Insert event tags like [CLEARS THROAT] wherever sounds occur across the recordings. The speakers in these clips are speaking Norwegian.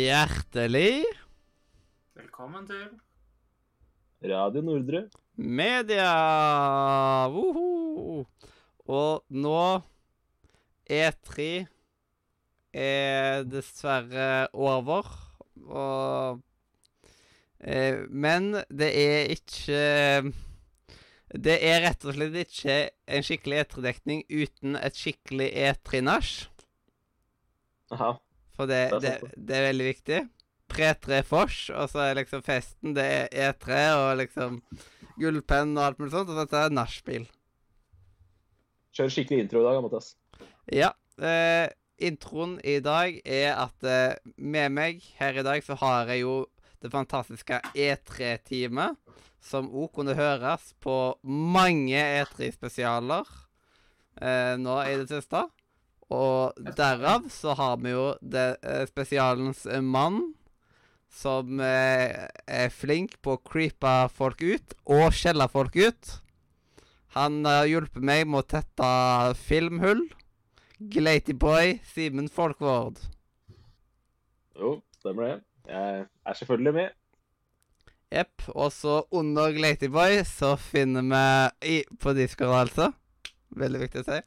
Hjertelig Velkommen til Radio Nordre. media! Woho! Og nå E3 er dessverre over, og eh, Men det er ikke Det er rett og slett ikke en skikkelig E3-dekning uten et skikkelig E3-nach. For det, Det det, er veldig viktig. Pre-3 Fors, og så er liksom festen det er E3 og liksom gullpenn og alt mulig sånt, og så er nachspiel. Kjør skikkelig intro i dag, Mathias. Ja. Eh, introen i dag er at eh, med meg her i dag så har jeg jo det fantastiske E3-teamet, som òg kunne høres på mange E3-spesialer eh, nå i det siste. Og derav så har vi jo det, eh, spesialens eh, mann, som eh, er flink på å creepe folk ut og skjelle folk ut. Han har hjulpet meg med å tette filmhull. Glatyboy Simen Folkvord. Jo, stemmer det. Jeg er selvfølgelig med. Jepp. Og så under Glatyboy så finner vi i, På Discord, altså. Veldig viktig å si.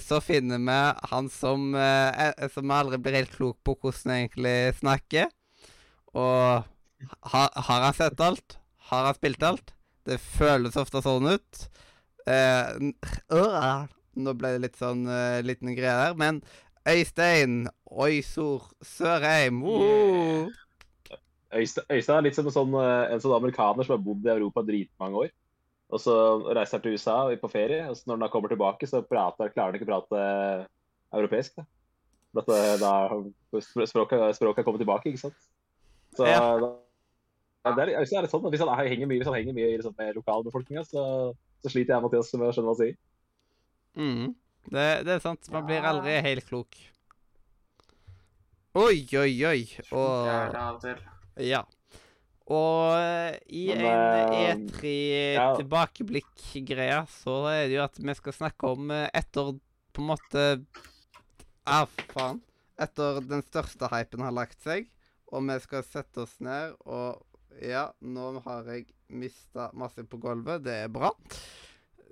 Så finner vi han som eh, er- Som aldri blir helt klok på hvordan han egentlig snakker. Og ha, har han sett alt? Har han spilt alt? Det føles ofte sånn ut. Eh, øh, nå ble det litt sånn eh, liten greie der. Men Øystein Oysor Sørheim! Øystein, Øystein er litt som en sånn, eh, en sånn amerikaner som har bodd i Europa dritmange år. Og så reiser han til USA på ferie, og så når han da kommer tilbake, så prater, klarer han ikke å prate europeisk. Da. Dette, eh, da språket, språket kommer tilbake, ikke sant. Så Ja. da, ja, det er, er litt sånn, at Hvis han er- henger mye, hvis han henger mye i liksom, med lokalbefolkninga, så, så sliter jeg Mathias med å skjønne hva han sier. Mm. Det, det er sant. Man blir aldri helt klok. Oi, oi, oi. Det Og det. Ja. Og eh, i en eh, E3 ja. tilbakeblikk-greie, så er det jo at vi skal snakke om eh, etter på en måte Ah, faen. Etter den største hypen har lagt seg, og vi skal sette oss ned og Ja, nå har jeg mista masse på gulvet. Det er bra.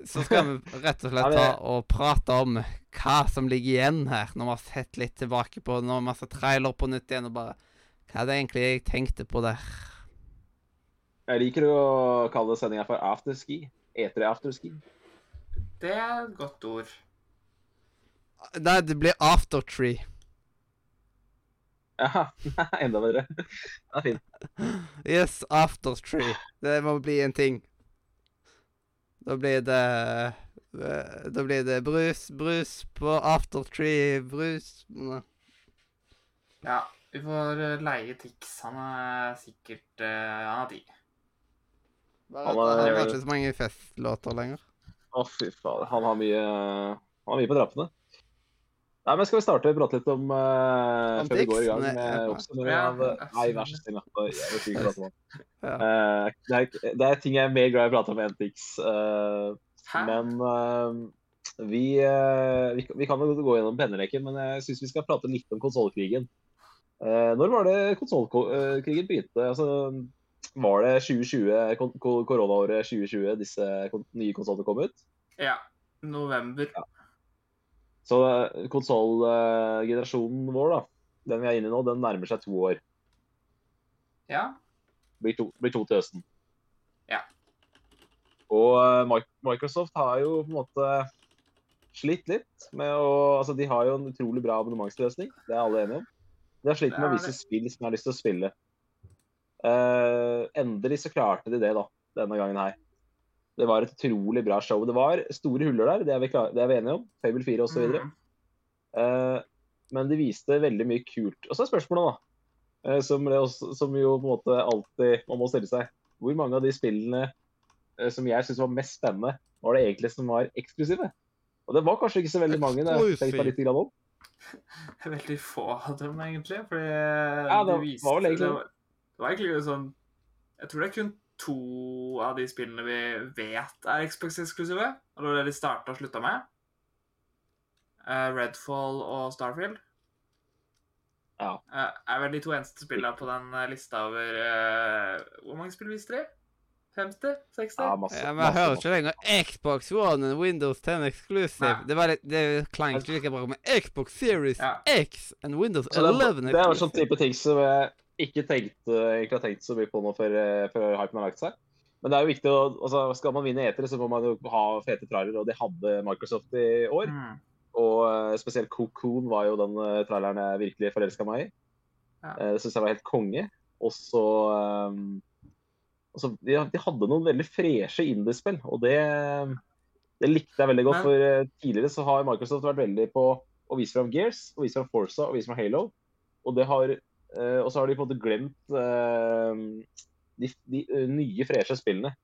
Så skal vi [LAUGHS] rett og slett ta og prate om hva som ligger igjen her, når vi har sett litt tilbake på Når vi har sett trailer på nytt igjen, og bare Hva er det egentlig jeg tenkte på der? Jeg liker å kalle sendinga for afterski. E3 afterski. Det er et godt ord. Nei, det blir Aftertree. Ja, [LAUGHS] enda bedre. Det er fint. Yes, Aftertree. Det må bli en ting. Da blir det eh, Da blir det brus, brus på Aftertree, brus. Ja, vi får eh, leie Tix. Han er sikkert eh, Han har tid. Bare Han er- Han har ikke så mange festlåter lenger. Å, fy fader. Han har mye, han har mye på trappene. Nei, men Skal vi starte og prate litt om uh, Før vi går i gang med ja. oppsummering av Nei, vær så snill. det. [LAUGHS] Eh, det, er, det er ting jeg er mer glad i å prate om enn Tix. Uh, men uh, vi, uh, vi, vi kan jo gå gjennom penneleken, men jeg syns vi skal prate litt om konsollkrigen. Eh, når var det konsollkrigen begynte? Altså, var det 2020, kon- koronaåret 2020 disse nye konsollene kom ut? Ja. November. Så eh, konsollgenerasjonen vår, da, den vi er inne i nå, den nærmer seg to år. Ja. Blir to, blir to til høsten. Ja. Og eh, Microsoft har jo på en måte slitt litt med å Altså, de har jo en utrolig bra abonnementsløsning, det er alle enige om. De har slitt med det. spill som de har lyst til å spille. Eh, endelig så klarte de det, da, denne gangen her. Det var et utrolig bra show. Det var store huller der, det er vi, klar, det er vi enige om. Fable 4 osv. Mm. Uh, men de viste veldig mye kult. Og så er spørsmålet, da, uh, som, det også, som jo på en måte alltid man må stille seg, hvor mange av de spillene uh, som jeg syns var mest spennende, var det egentlig som var eksklusive? Og det var kanskje ikke så veldig mange. Det jeg litt om. [LAUGHS] Veldig få av dem, egentlig. Fordi Ja, det de var vel egentlig det. Var, det egentlig sånn Jeg tror det er kun to av de spillene vi vet er Xbox-eksklusive. Og det var det de starta og slutta med. Uh, Redfall og Starfield. Ja. Uh, er vel de to eneste spillene på den eh, lista over uh, Hvor mange spill viste de? 50? 60? ja masse. Ja, men masse, jeg hører masse. ikke lenger Xbox One and Windows 10 exclusive. Nei. Det, var litt, det klang ikke like bra med Xbox Series Ja. X and Windows Så det, 11 er- det er jo sånn type ting som jeg ikke tenkt, egentlig har tenkt så mye på nå før, eh, før hypen har lagt seg. Men det er jo viktig å, altså, skal man vinne etere, så må man jo ha fete trailere, og de hadde Microsoft i år. Mm. Og eh, spesielt Cocoon var jo den eh, traileren jeg virkelig forelska meg i. Ja. Det syns jeg var helt konge. Og så um, og de, de hadde noen veldig freshe indiespill, og det, det likte jeg veldig godt. Men- For tidligere så har Microsoft vært veldig på å vise fram Gears, å vise fram Forza og vise fram Halo. Og, det har, og så har de på en måte glemt eh, de, de eh, nye, freshe spillene.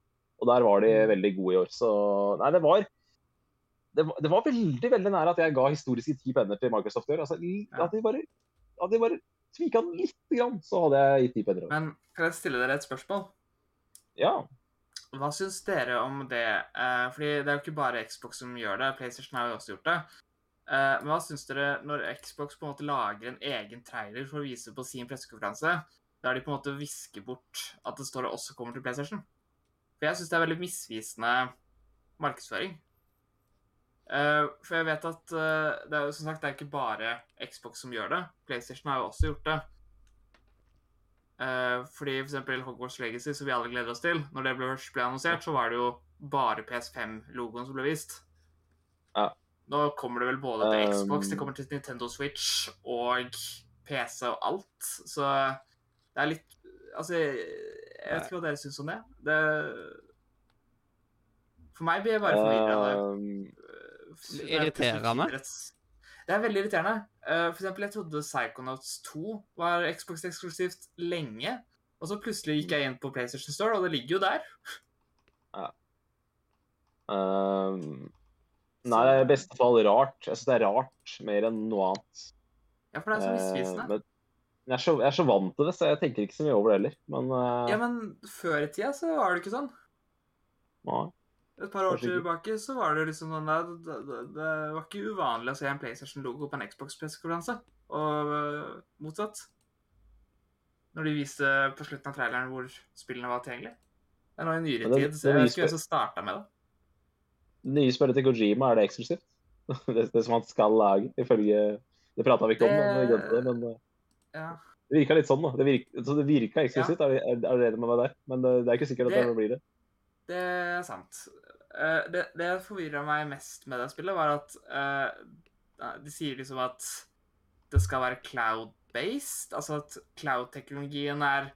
Og der var de Mm. veldig gode i år. Så nei, det var det det var veldig veldig nære at jeg ga historiske ti penner til Microsoft i år. Altså. At de bare, at de bare tvika den lite grann, så hadde jeg gitt ti penner. Men kan jeg stille dere et spørsmål? Ja. Hva syns dere om det? Eh, fordi det er jo ikke bare Xbox som gjør det. PlayStation har jo også gjort det. Eh, men hva syns dere når Xbox på en måte lager en egen trailer for å vise på sin pressekonferanse, der de på en måte visker bort at det står det også kommer til PlayStation? For jeg syns det er veldig misvisende markedsføring. Eh, for jeg vet at eh, det er jo som sagt det er ikke bare Xbox som gjør det. PlayStation har jo også gjort det. Fordi for eksempel Hogwarts Legacy, som vi alle gleder oss til, når det ble annonsert, så var det jo bare PS5-logoen som ble vist. Ja. Nå kommer det vel både til Um, Xbox, det kommer til Nintendo Switch og PC og alt, så det er litt Altså, jeg vet ikke hva dere syns om det. Det For meg blir det bare forvirrende. Um, Det er Irriterende? Det er veldig irriterende. Eh, For eksempel, jeg trodde Psychonauts 2 var Xbox eksklusivt lenge. Og så plutselig gikk jeg inn på PlayStation Store, og det ligger jo der. Ja. um, nei, det er i beste fall rart. Jeg syns det er rart mer enn noe annet. Ja, for det er så Eh, misvisende. men jeg er, så, jeg er så vant til det, så jeg tenker ikke så mye over det heller. Men eh, Ja, men før i tida så var det ikke sånn. nei. Et par år tilbake så var det liksom sånn der, det, det, det var ikke uvanlig å se en PlayStation-logo på en Xbox-pressekonferanse. Og øh, motsatt. Når de viste på slutten av traileren hvor spillene var tilgjengelige. Det er nå i nyere tid, så jeg vet ikke hvem som starta med det. Det nye spillet til Kojima, er det eksklusivt? [LAUGHS] det, det som han skal lage, ifølge Det prata vi ikke om, det. Men eh, Ja. det virka litt sånn, da. Det virka, så det virka eksklusivt, er, er, du enig med meg der? Men det, det er ikke sikkert at Det- det blir det. Det er sant. Uh, det det forvirra meg mest med det spillet, var at uh, de sier liksom at det skal være cloud-based. Altså at cloud-teknologien er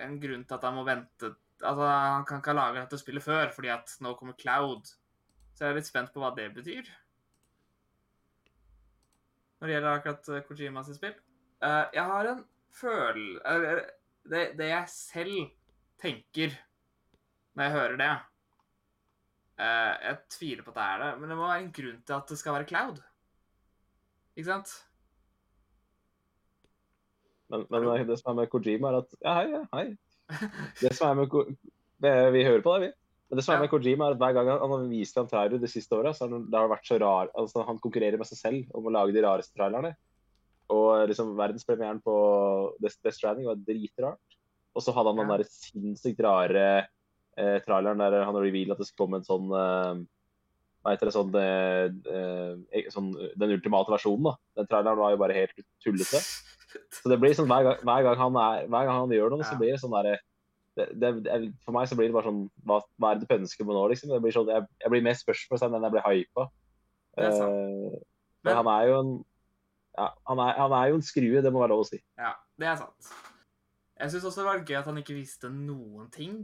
en grunn til at han må vente Altså, han kan ikke ha laget dette spillet før, fordi at nå kommer cloud. Så jeg er litt spent på hva det betyr. Når det gjelder akkurat eh, Kojima sitt spill. Eh, jeg har en føl... det, det jeg selv tenker når jeg hører det eh, Jeg tviler på at det er det, men det må være en grunn til at det skal være cloud. Ikke sant? Men, men det som er med Kojima, er at Ja, hei, hei. [LAUGHS] Det som er med Ko Vi hører på deg, vi. Men det som er med Kojima, er at hver gang han har vist fram trailer de siste åra, så har det har vært så rar altså Han konkurrerer med seg selv om å lage de rareste trailerne. Og liksom verdenspremieren på Death Stranding var dritrart. Og så hadde han den der sinnssykt rare eh, traileren der han revealet at det skulle komme en sånn eh, Hva heter det, sånn, eh, eh, sånn Den ultimate versjonen, da. Den traileren var jo bare helt tullete. [LAUGHS] Så det blir sånn hver gang, hver gang, han, er, hver gang han gjør noe, så blir det sånn derre det, det, For meg så blir det bare sånn Hva, hva er det du ønsker på nå, liksom? Det blir sånn, jeg, jeg blir mer spørsmålstegn enn jeg blir hypa. Sant. Eh, Men- han er jo en ja, han, er, han er jo en skrue, det må være lov å si. Ja, det er sant. Jeg syns også det var gøy at han ikke visste noen ting.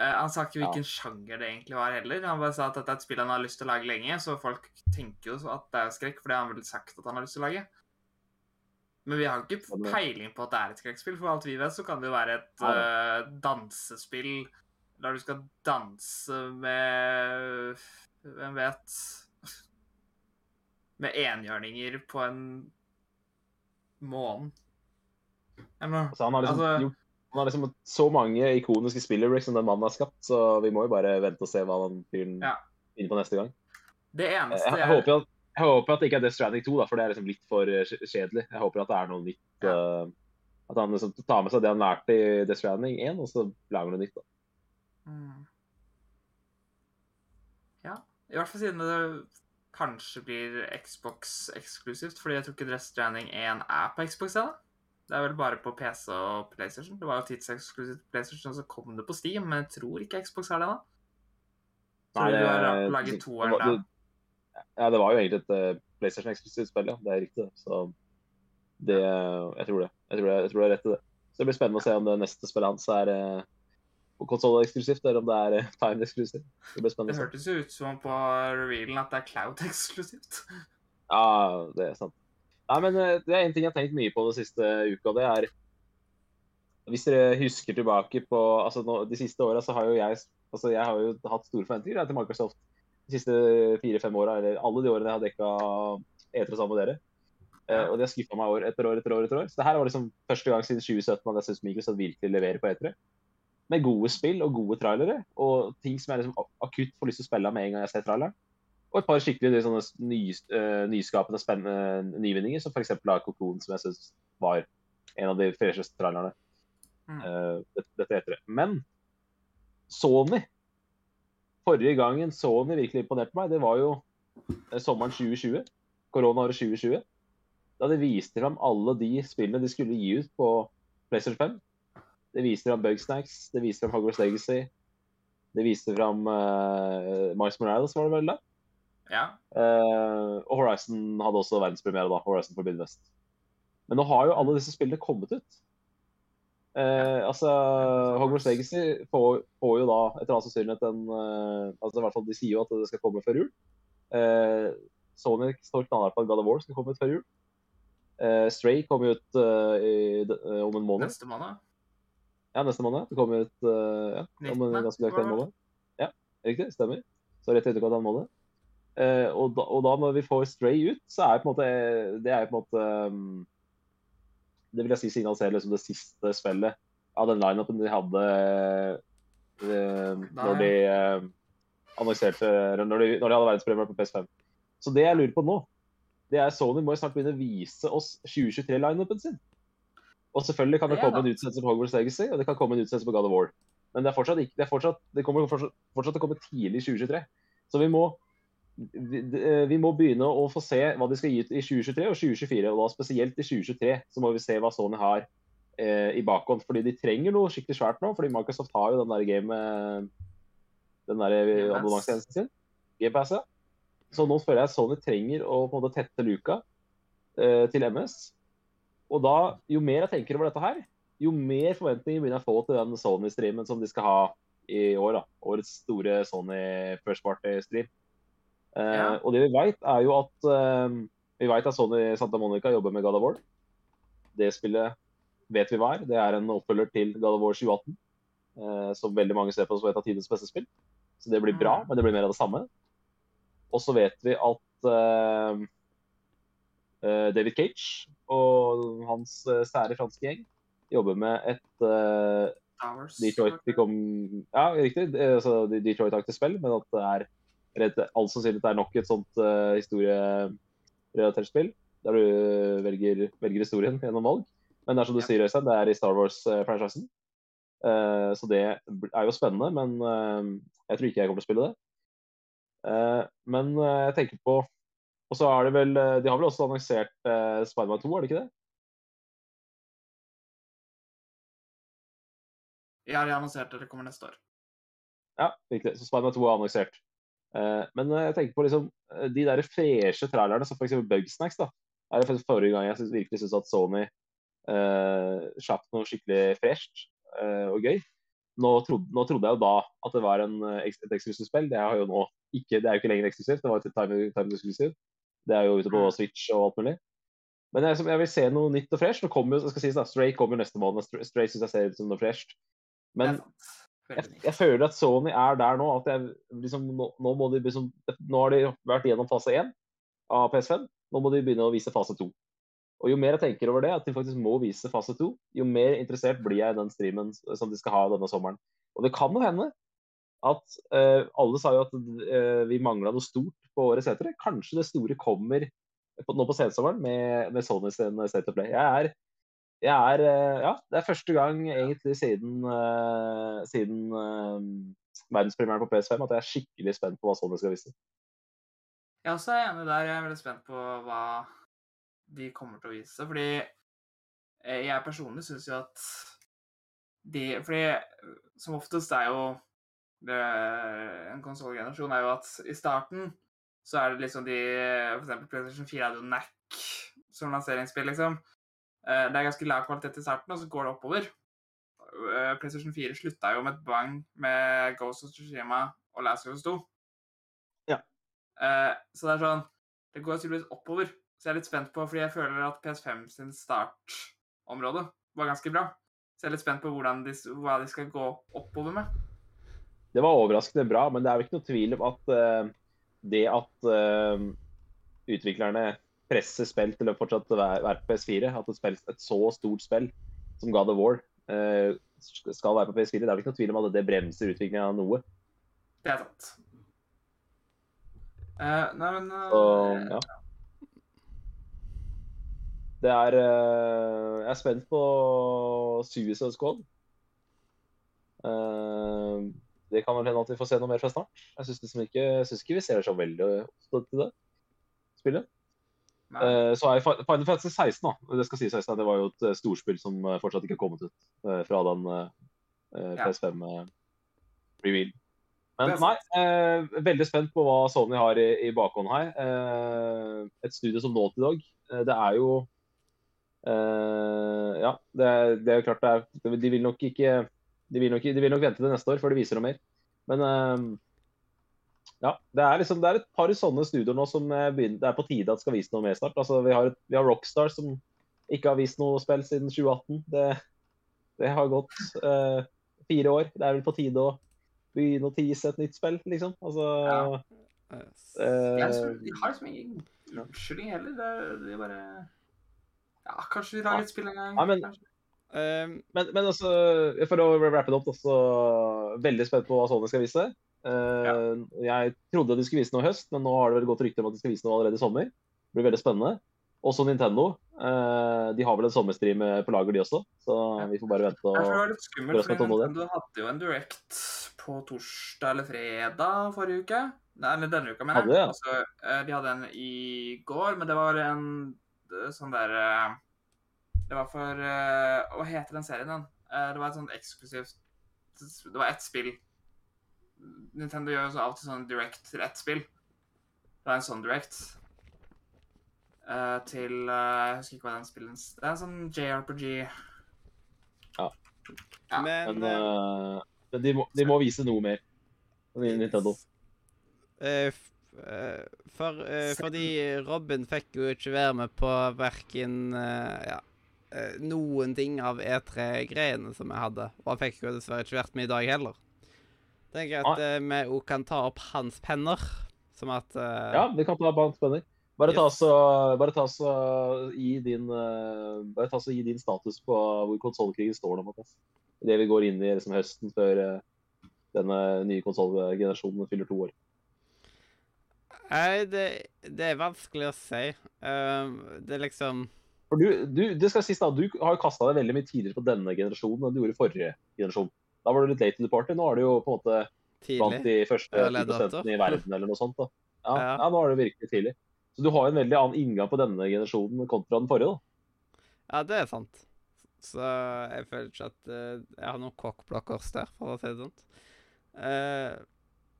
Uh, han sa ikke Ja. hvilken sjanger det egentlig var heller. Han bare sa at dette er et spill han har lyst til å lage lenge, så folk tenker jo at det er skrekk, for det har han vel sagt at han har lyst til å lage. Men vi har ikke peiling på at det er et skrekkspill. For alt vi vet, så kan det jo være et eh, dansespill der du skal danse med Hvem vet [LAUGHS] Med enhjørninger på en måned. Eller noe. Altså, han har liksom Altså- gjort han har liksom så mange ikoniske spillere som den mannen har skapt, så vi må jo bare vente og se hva den fyren Ja. finner på neste gang. Det Jeg, jeg, jeg, håper jo at, Jeg håper at det ikke er Death Stranding 2, da, for det er liksom litt for eh, kjedelig. Jeg håper at det er noe nytt. eh, at han liksom tar med seg det han lærte i Death Stranding 1, og så lager noe nytt. da. Mm. Ja, i hvert fall siden det kanskje blir Xbox eksklusivt, fordi jeg tror ikke Death Stranding 1 er på Xbox ennå. Det er vel bare på PC og PlayStation. Det var jo tidseksklusivt på PlayStation, og så kom det på Steam, men jeg tror ikke Xbox har det ennå. Så Nei, du har laget toeren da. Det- Ja, det var jo egentlig et eh, PlayStation-eksklusivt spill, ja. Det er riktig. Så det Jeg tror det. Jeg tror, det, jeg tror det er rett i det. Så det blir spennende å se om det neste spillet hans er eh, på konsoll-eksklusivt, eller om det er eh, time-eksklusivt. Det blir spennende se. hørtes jo ut som på revealen at det er Cloud-eksklusivt. [LAUGHS] Ja, det er sant. Nei, men eh, det er en ting jeg har tenkt mye på den siste uka. Det er Hvis dere husker tilbake på altså nå, De siste åra så har jo jeg altså jeg har jo hatt store forventninger til Microsoft de siste fire-fem åra, eller alle de årene jeg har dekka E3 sammen med dere. Eh, og de har skuffa meg år etter år etter år. etter år. Så det her var liksom første gang siden 2017 at jeg syns Microsoft virkelig leverer på E3. Med gode spill og gode trailere, og ting som jeg liksom akutt får lyst til å spille med en gang jeg ser traileren. Og et par skikkelig sånne ny, uh, nyskapende, spennende nyvinninger, som f.eks. Kokon, som jeg syns var en av de fresheste trailerne. Mm. Uh, dette, dette etter. Men Sony Forrige gangen Sony virkelig imponerte meg, det var jo eh, sommeren 2020. Koronaåret 2020. Da de viste fram alle de spillene de skulle gi ut på PlayStation 5. Det viste fram Bugsnacks, det viste fram Hogwarts Legacy. Det viste fram uh, Miles Morales, var det vel da? Ja. Uh, og Horizon hadde også verdenspremiere da. Horizon Forbidden West. Men nå har jo alle disse spillene kommet ut. Eh, altså, Hogwarts Legacy får, får jo da etter all sannsynlighet en eh, altså i hvert fall De sier jo at det skal komme før jul. Eh, Sony står knallhardt på at God of War skal komme ut før jul. Eh, Stray kommer ut eh, i, eh, om en måned. Neste måned. Ja, neste måned. Det kommer ut eh, ja, om en ganske nøyaktig måned. Ja, riktig. Stemmer. Så rett i etterkant av en måned. Eh, og, da, og da når vi får Stray ut, så er på en måte det er på en måte um, Det vil jeg si signaliserer liksom det siste spillet av den lineupen de hadde uh, når de uh, annonserte når de, når de hadde verdenspremiere på PS5. Så det jeg lurer på nå, det er Sony må snart begynne å vise oss 2023-lineupen sin. Og selvfølgelig kan det Det komme da. en utsettelse på Hogwarts Legacy, og det kan komme en utsettelse på God of War. Men det er fortsatt ikke, det, er fortsatt, det kommer fortsatt, fortsatt å komme tidlig i 2023. Så vi må, vi, eh, må begynne å få se hva de skal gi ut i 2023 og 2024. Og da spesielt i 2023 så må vi se hva Sony har eh, i bakhånd. Fordi de trenger noe skikkelig svært nå. Fordi Microsoft har jo den der game den der Game abonnementstjenesten sin. GPS, ja. Så nå føler jeg at Sony trenger å på en måte tette luka eh, til MS. Og da, jo mer jeg tenker over dette her, jo mer forventninger begynner jeg å få til den Sony-streamen som de skal ha i år. da. Årets store Sony First Party-stream. Eh, Ja. Og det vi vet er jo at eh, vi vet at Sony Santa Monica jobber med God of War. Det spillet vet vi hva er. Det er en oppfølger til God of War 2018. eh, som veldig mange ser på som et av tidens beste spill. Så det blir bra, Mm. men det blir mer av det samme. Og så vet vi at David Cage og hans sære franske gjeng jobber med et uh. Detroit become Ja, riktig. Altså Detroit-aktig spill, men at det er all sannsynlighet er nok et sånt uh, historierelatert spill. Der du velger, velger historien gjennom valg. Men det er som du Ja. sier, Øystein, det er i Star Wars-franchisen. Uh, så det er jo spennende, men uh, jeg tror ikke jeg kommer til å spille det. Uh, men jeg tenker på Og så er det vel De har vel også annonsert uh, Spiderman 2, er det ikke det? Ja, de annonserte det kommer neste år. Ja, riktig. Så Spiderman 2 er annonsert. Eh, men eh, jeg tenker på liksom eh, de der freshe trailerne, som f.eks. Bugsnacks. da, er det forrige gang jeg synes, virkelig syns at Sony uh, slapp noe skikkelig fresht eh, og gøy. Nå trodde, nå trodde jeg jo da at det var en, eh, et eksklusivt spill. Det er jo nå ikke, det er jo ikke lenger eksklusivt. Det var et time, time eksklusivt. Det er jo ute på Mm. Switch og alt mulig. Men jeg, jeg vil se noe nytt og fresht. Nå kommer jo, det skal sies da, Stray kommer neste måned. Stray- syns jeg ser ut som noe fresht. Men. Jeg, jeg føler at Sony er der nå at jeg, liksom, nå, nå må de liksom, nå har de vært gjennom fase 1 av PS5. Nå må de begynne å vise fase 2. Og Jo mer jeg tenker over det, at de faktisk må vise fase 2, jo mer interessert blir jeg i den streamen som de skal ha denne sommeren. Og det kan jo hende at uh, alle sa jo at uh, vi mangla noe stort på årets etere. Kanskje det store kommer på, nå på sensommeren med, med Sony sin State of Play. Jeg er, er eh, Ja, det er første gang egentlig siden, eh, siden eh, verdenspremieren på PS5 at jeg er skikkelig spent på hva Sony skal vise. Jeg også er enig der. Jeg er veldig spent på hva de kommer til å vise. Fordi jeg personlig syns jo at de Fordi som oftest er jo det, en konsollgenerasjon er jo at i starten så er det liksom de For eksempel PlayStation 4 hadde jo NAC som lanseringsspill, liksom. Eh, Det er ganske lav kvalitet i starten, og så går det oppover. Eh, PlayStation 4 slutta jo med et bang med Ghost of Tsushima og Last of Us 2. Ja. Eh, så det er sånn Det går tydeligvis oppover. Så jeg er litt spent på, fordi jeg føler at PS5 sin startområde var ganske bra. Så jeg er litt spent på hvordan de, hva de skal gå oppover med. Det var overraskende bra, men det er jo ikke noe tvil om at det at utviklerne presser spill til å fortsatt være, på PS4, at et, spill, et så stort spill som God of War eh, skal være på PS4, det er vel ikke noe tvil om at det bremser utviklingen av noe. Det er sant. Uh, nei, men uh, Så, ja. Det er uh, Jeg er spent på Suicide Squad. Det kan vel hende at vi får se noe mer fra snart. Jeg syns liksom ikke, ikke vi ser så veldig opptatt til det spillet. Eh, så er Fi- Final Fantasy 16, da. Det skal sies 16, det var jo et eh, storspill som eh, fortsatt ikke har kommet ut uh, fra den eh, eh, PS5-reveal. Men nei, veldig spent på hva Sony har i, i bakhånd her. Et studio som Naughty Dog, dag, det er jo Ja, det det er jo klart det er De vil nok ikke de vil, nok, de vil nok vente til neste år før de viser noe mer. Men ja, det er, liksom, det er et par sånne studioer nå som eh, begynner, det er på tide at skal vise noe mer snart. Altså, vi, har et, vi har Rockstar som ikke har vist noe spill siden 2018. Det, det har gått eh, fire år. Det er vel på tide å begynne å tease et nytt spill, liksom. Altså, Ja. Eh, de har liksom ingen unnskyldning heller. Det er, de bare Ja, kanskje de lager et spill en gang. Ja, men- eh, men, men altså, for å rappe det opp, så veldig spent på hva Sony skal vise. Eh, Jeg trodde de skulle vise noe i høst, men nå har det vel gått rykter om at de skal vise noe allerede i sommer. Det blir veldig spennende. Også Nintendo. Eh, De har vel en sommerstream eh, på lager, de også. Så Ja. vi får bare vente Jeg tror det var litt skummelt, for. Nintendo hadde jo en direct på torsdag eller fredag forrige uke. Nei, eller denne uka, mener jeg. Hadde, ja. Altså, de hadde en i går, men det var en sånn der Det var for Hva heter den serien, den? Det var et sånt eksklusivt Det var ett spill. Nintendo gjør jo så av og til sånn direct til ett spill. Det er en sånn direct. Uh, til uh, Jeg husker ikke hva den spillen Det er en sånn JRPG. Ja. men Men, eh, eh, men de, må, de må vise noe mer. Nintendo. eh, eh, for, fordi Robin fikk jo ikke være med på verken ja, eh, noen ting av E3-greiene som jeg hadde. Og han fikk jo dessverre ikke vært med i dag heller. Tenker jeg at eh, vi òg kan ta opp hans penner, som at uh... Ja, vi kan ta opp hans penner. Bare ta, så, bare ta så gi din eh, Bare ta så gi din status på hvor konsollkrigen står nå, Mathias. Det vi går inn i liksom høsten før denne nye konsollgenerasjonen fyller to år. Nei, det, det er vanskelig å si. Uh, det er liksom For du, du, det skal sies da, du har jo kasta deg veldig mye tidligere på denne generasjonen enn du gjorde i forrige generasjon. Da var du litt late to the party. Nå er du jo på en måte blant de første prosentene 10 i verden eller noe sånt. da. Ja, Ja. ja, nå er det virkelig tidlig. Så du har jo en veldig annen inngang på denne generasjonen kontra den forrige. da. Ja, det er sant. Så jeg føler ikke at uh, jeg har noen cockblockers der, for å si det sånn. Uh,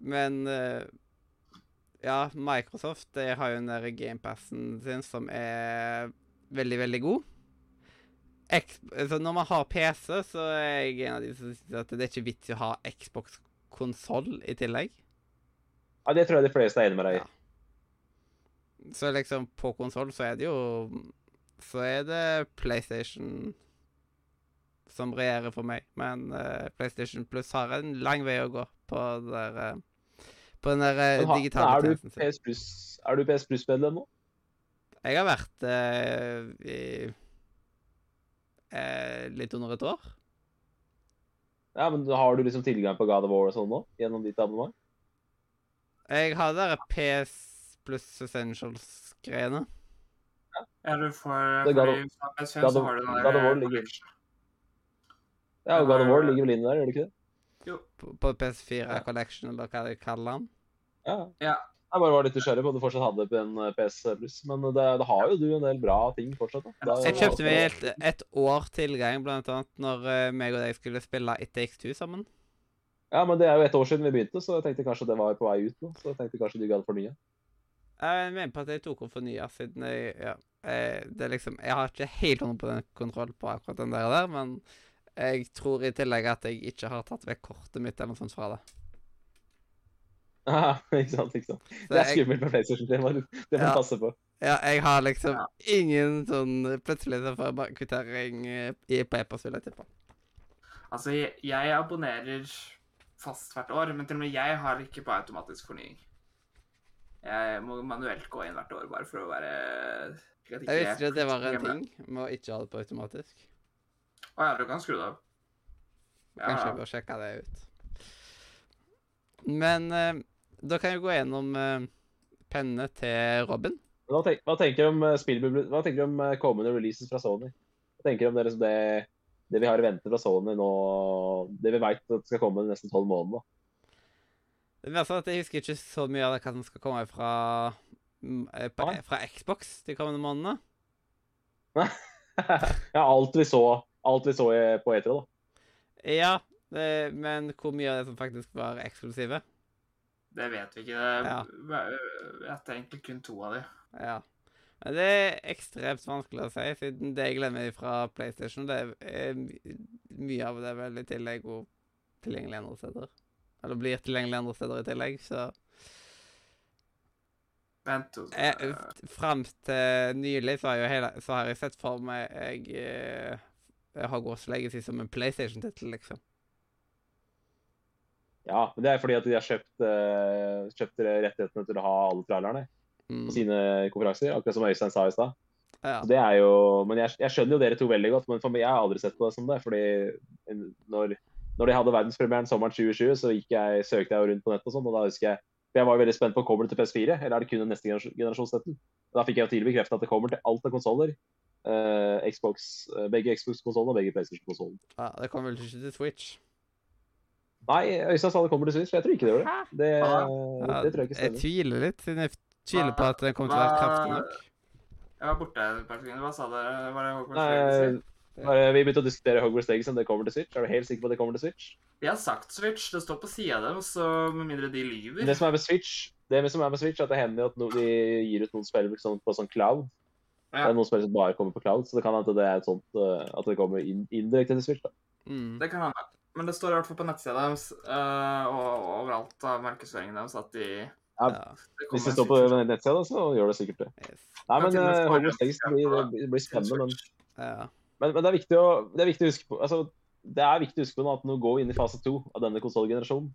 men uh, ja, Microsoft de har jo den der gamepassen sin som er veldig, veldig god. Når man har PC, så er jeg en av de som syns at det er ikke vits i å ha Xbox-konsoll i tillegg. Ja, Det tror jeg de fleste er enig med deg i. Ja. Så liksom på konsoll så er det jo Så er det PlayStation som regjerer for meg. Men uh, PlayStation Plus har en lang vei å gå på, der, uh, på den der uh, ha- digitale er, du tjenesten sin. PS Plus, er du PS Plus-medlem nå? Jeg har vært i eh, litt under et år. Ja, men Har du liksom tilgang på God of War og sånn nå? Gjennom ditt abonnement? Jeg har det der PS pluss Essentials-greiene. Ja, du får er God du har PS5, God så of- har du God of War der ligger- Ja, og God of War ligger vel inne der, gjør det ikke det? På, på PS4 Ja. Collection, eller hva de kaller den. Ja. Ja. Jeg bare var litt nysgjerrig på om du fortsatt hadde på en PS Plus. Men det, det har jo du en del bra ting fortsatt. da. Jeg kjøpte meg et, et år tilgang, blant annet, når eh, meg og deg skulle spille It Takes Two sammen. Ja, men det er jo et år siden vi begynte, så jeg tenkte kanskje det var på vei ut nå. Så jeg tenkte kanskje du gadd fornye. Jeg mener på at jeg tok opp for nye, siden jeg ja, eh, det er liksom, Jeg har ikke helt 100 kontroll på akkurat den der, der, men jeg tror i tillegg at jeg ikke har tatt vekk kortet mitt eller noe sånt fra det. [LAUGHS] Ja, ikke sant, ikke sant. Så Det er jeg, skummelt med PlayStation. Det må du det må Ja. passe på. ja, jeg har liksom Ja. ingen sånn Plutselig så får jeg bare kvittering i på e-post, vil jeg tippe. Altså, jeg, jeg abonnerer fast hvert år, men til og med jeg har ikke på automatisk fornying. Jeg må manuelt gå inn hvert år bare for å være slik ikke, Jeg visste ikke at det var en ting med å ikke ha det på automatisk. Å ja, du kan skru det av. Ja, Kanskje jeg bør sjekke det ut. Men eh, da kan jeg gå gjennom uh, pennene til Robin. Hva, tenk, hva tenker du om du om eh, kommende releases fra Sony? Hva tenker du om det, liksom det, det vi har i vente fra Sony nå, det vi veit skal komme de neste tolv månedene? Det er sånn at Jeg husker ikke så mye av hva som skal komme fra, mm, fra Xbox de kommende månedene. [LAUGHS] ja, alt vi så, alt vi så på E3, da. Ja, det, men hvor mye av det som faktisk var eksklusive? Det vet vi ikke. Det Ja. er egentlig kun to av de. Ja. Men det er ekstremt vanskelig å si, siden det jeg glemmer fra PlayStation, det er mye av det veldig vel i tillegg og tilgjengelig andre steder. Eller blir tilgjengelig andre steder i tillegg, så Vent jeg, Fram til nylig så har, jeg hele, så har jeg sett for meg jeg, eh, jeg Hogwarts Legacy som en PlayStation-tittel, liksom. Ja, men det er fordi at de har kjøpt, uh, kjøpt rettighetene til å ha alle trailerne Mm. på sine konferanser, akkurat som Øystein sa i stad. Ja. Det er jo, men jeg, jeg skjønner jo dere to veldig godt, men for meg, jeg har aldri sett på det som det. fordi når, når de hadde verdenspremieren sommeren 2020, så jeg, søkte jeg rundt på nettet og sånn, og da husker jeg for jeg var veldig spent på kommer det til PS4, eller er det kun den neste generasjonsnetten? Da fikk jeg jo tidlig bekreftet at det kommer til alt av konsoller. Uh, Xbox, eh, begge Xbox-konsollene og begge PlayStation-konsollene. ja. Det kommer vel ikke til Switch? Nei, Øystein sa det kommer til Switch, jeg tror ikke det gjør det. Det, Ja, det tror jeg ikke Jeg tviler litt, siden jeg tviler på at den kommer til å være kraftig nok. Jeg var borte et par sekunder. Hva sa dere? Var det Hogwarts Nei, bare, vi begynte å diskutere Hogwarts Legacy, om det kommer til Switch. Er du helt sikker på at det kommer til Switch? De har sagt Switch. Det står på sida av dem, så med mindre de lyver Det som er med Switch, det som er med Switch, er at det hender at no, de gir ut noen spill liksom, på sånn cloud. Det er noen spill som bare kommer på cloud, så det kan hende at det er et sånt, eh, at det kommer inn, indirekte til Switch. da. Mm. Det kan hende. Men det står i hvert fall på nettsida deres uh, og overalt av markedsføringen deres at de Ja, det Hvis det står på nettsida, da, så gjør det sikkert det. Yes. Nei, men Hogwarts Legacy blir, det blir spennende. Men, Ja. men, men det, er viktig å, det er viktig å huske på altså, det er viktig å huske på nå at nå går vi inn i fase to av denne konsollgenerasjonen.